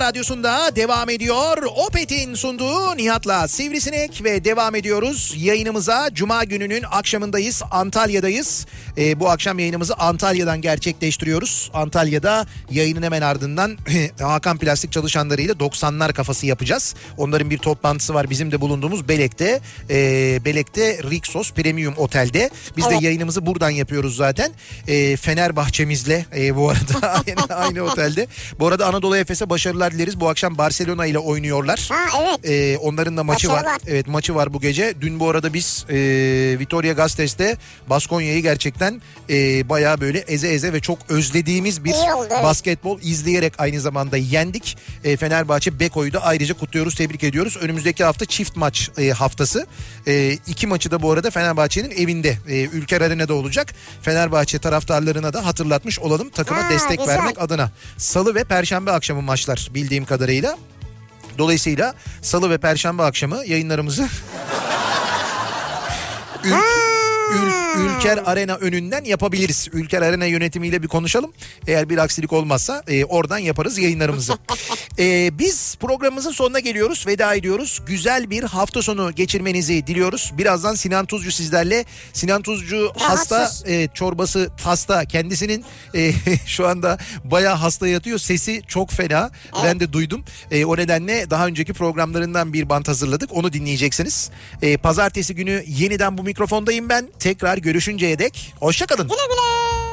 Radyosu'nda devam ediyor. Opet'in sunduğu Nihat'la Sivrisinek ve devam ediyoruz. Yayınımıza Cuma gününün akşamındayız. Antalya'dayız. Ee, bu akşam yayınımızı Antalya'dan gerçekleştiriyoruz. Antalya'da yayının hemen ardından Hakan Plastik çalışanlarıyla 90'lar kafası yapacağız. Onların bir toplantısı var bizim de bulunduğumuz Belek'te. Ee, Belek'te Rixos Premium Otel'de. Biz Evet. de yayınımızı buradan yapıyoruz zaten. Ee, Fenerbahçemizle e, bu arada aynı, aynı otelde. Bu arada Anadolu Efes'e başarılar dileriz. Bu akşam Barcelona ile oynuyor. Ha evet. Ee, onların da maçı var. Başarılar. Evet maçı var bu gece. Dün bu arada biz e, Vitoria Gasteiz'te Baskonya'yı gerçekten e, bayağı böyle eze eze ve çok özlediğimiz bir İyi oldu, evet. basketbol izleyerek aynı zamanda yendik. E, Fenerbahçe Beko'yu da ayrıca kutluyoruz, tebrik ediyoruz. Önümüzdeki hafta çift maç e, haftası. E, iki maçı da bu arada Fenerbahçe'nin evinde e, Ülker Arena'da olacak. Fenerbahçe taraftarlarına da hatırlatmış olalım takıma Ha, destek güzel. vermek adına. Salı ve Perşembe akşamı maçlar bildiğim kadarıyla. Dolayısıyla salı ve perşembe akşamı yayınlarımızı Ül- Ül- Ülker Arena önünden yapabiliriz. Ülker Arena yönetimiyle bir konuşalım. Eğer bir aksilik olmazsa e, oradan yaparız yayınlarımızı. E, biz programımızın sonuna geliyoruz. Veda ediyoruz. Güzel bir hafta sonu geçirmenizi diliyoruz. Birazdan Sinan Tuzcu sizlerle. Sinan Tuzcu hasta Rahatsız. e, çorbası hasta. Kendisinin e, şu anda bayağı hasta yatıyor. Sesi çok fena. Ben de duydum. E, o nedenle daha önceki programlarından bir bant hazırladık. Onu dinleyeceksiniz. E, pazartesi günü yeniden bu mikrofondayım ben. Tekrar görüşünceye dek. Hoşçakalın. Güle güle.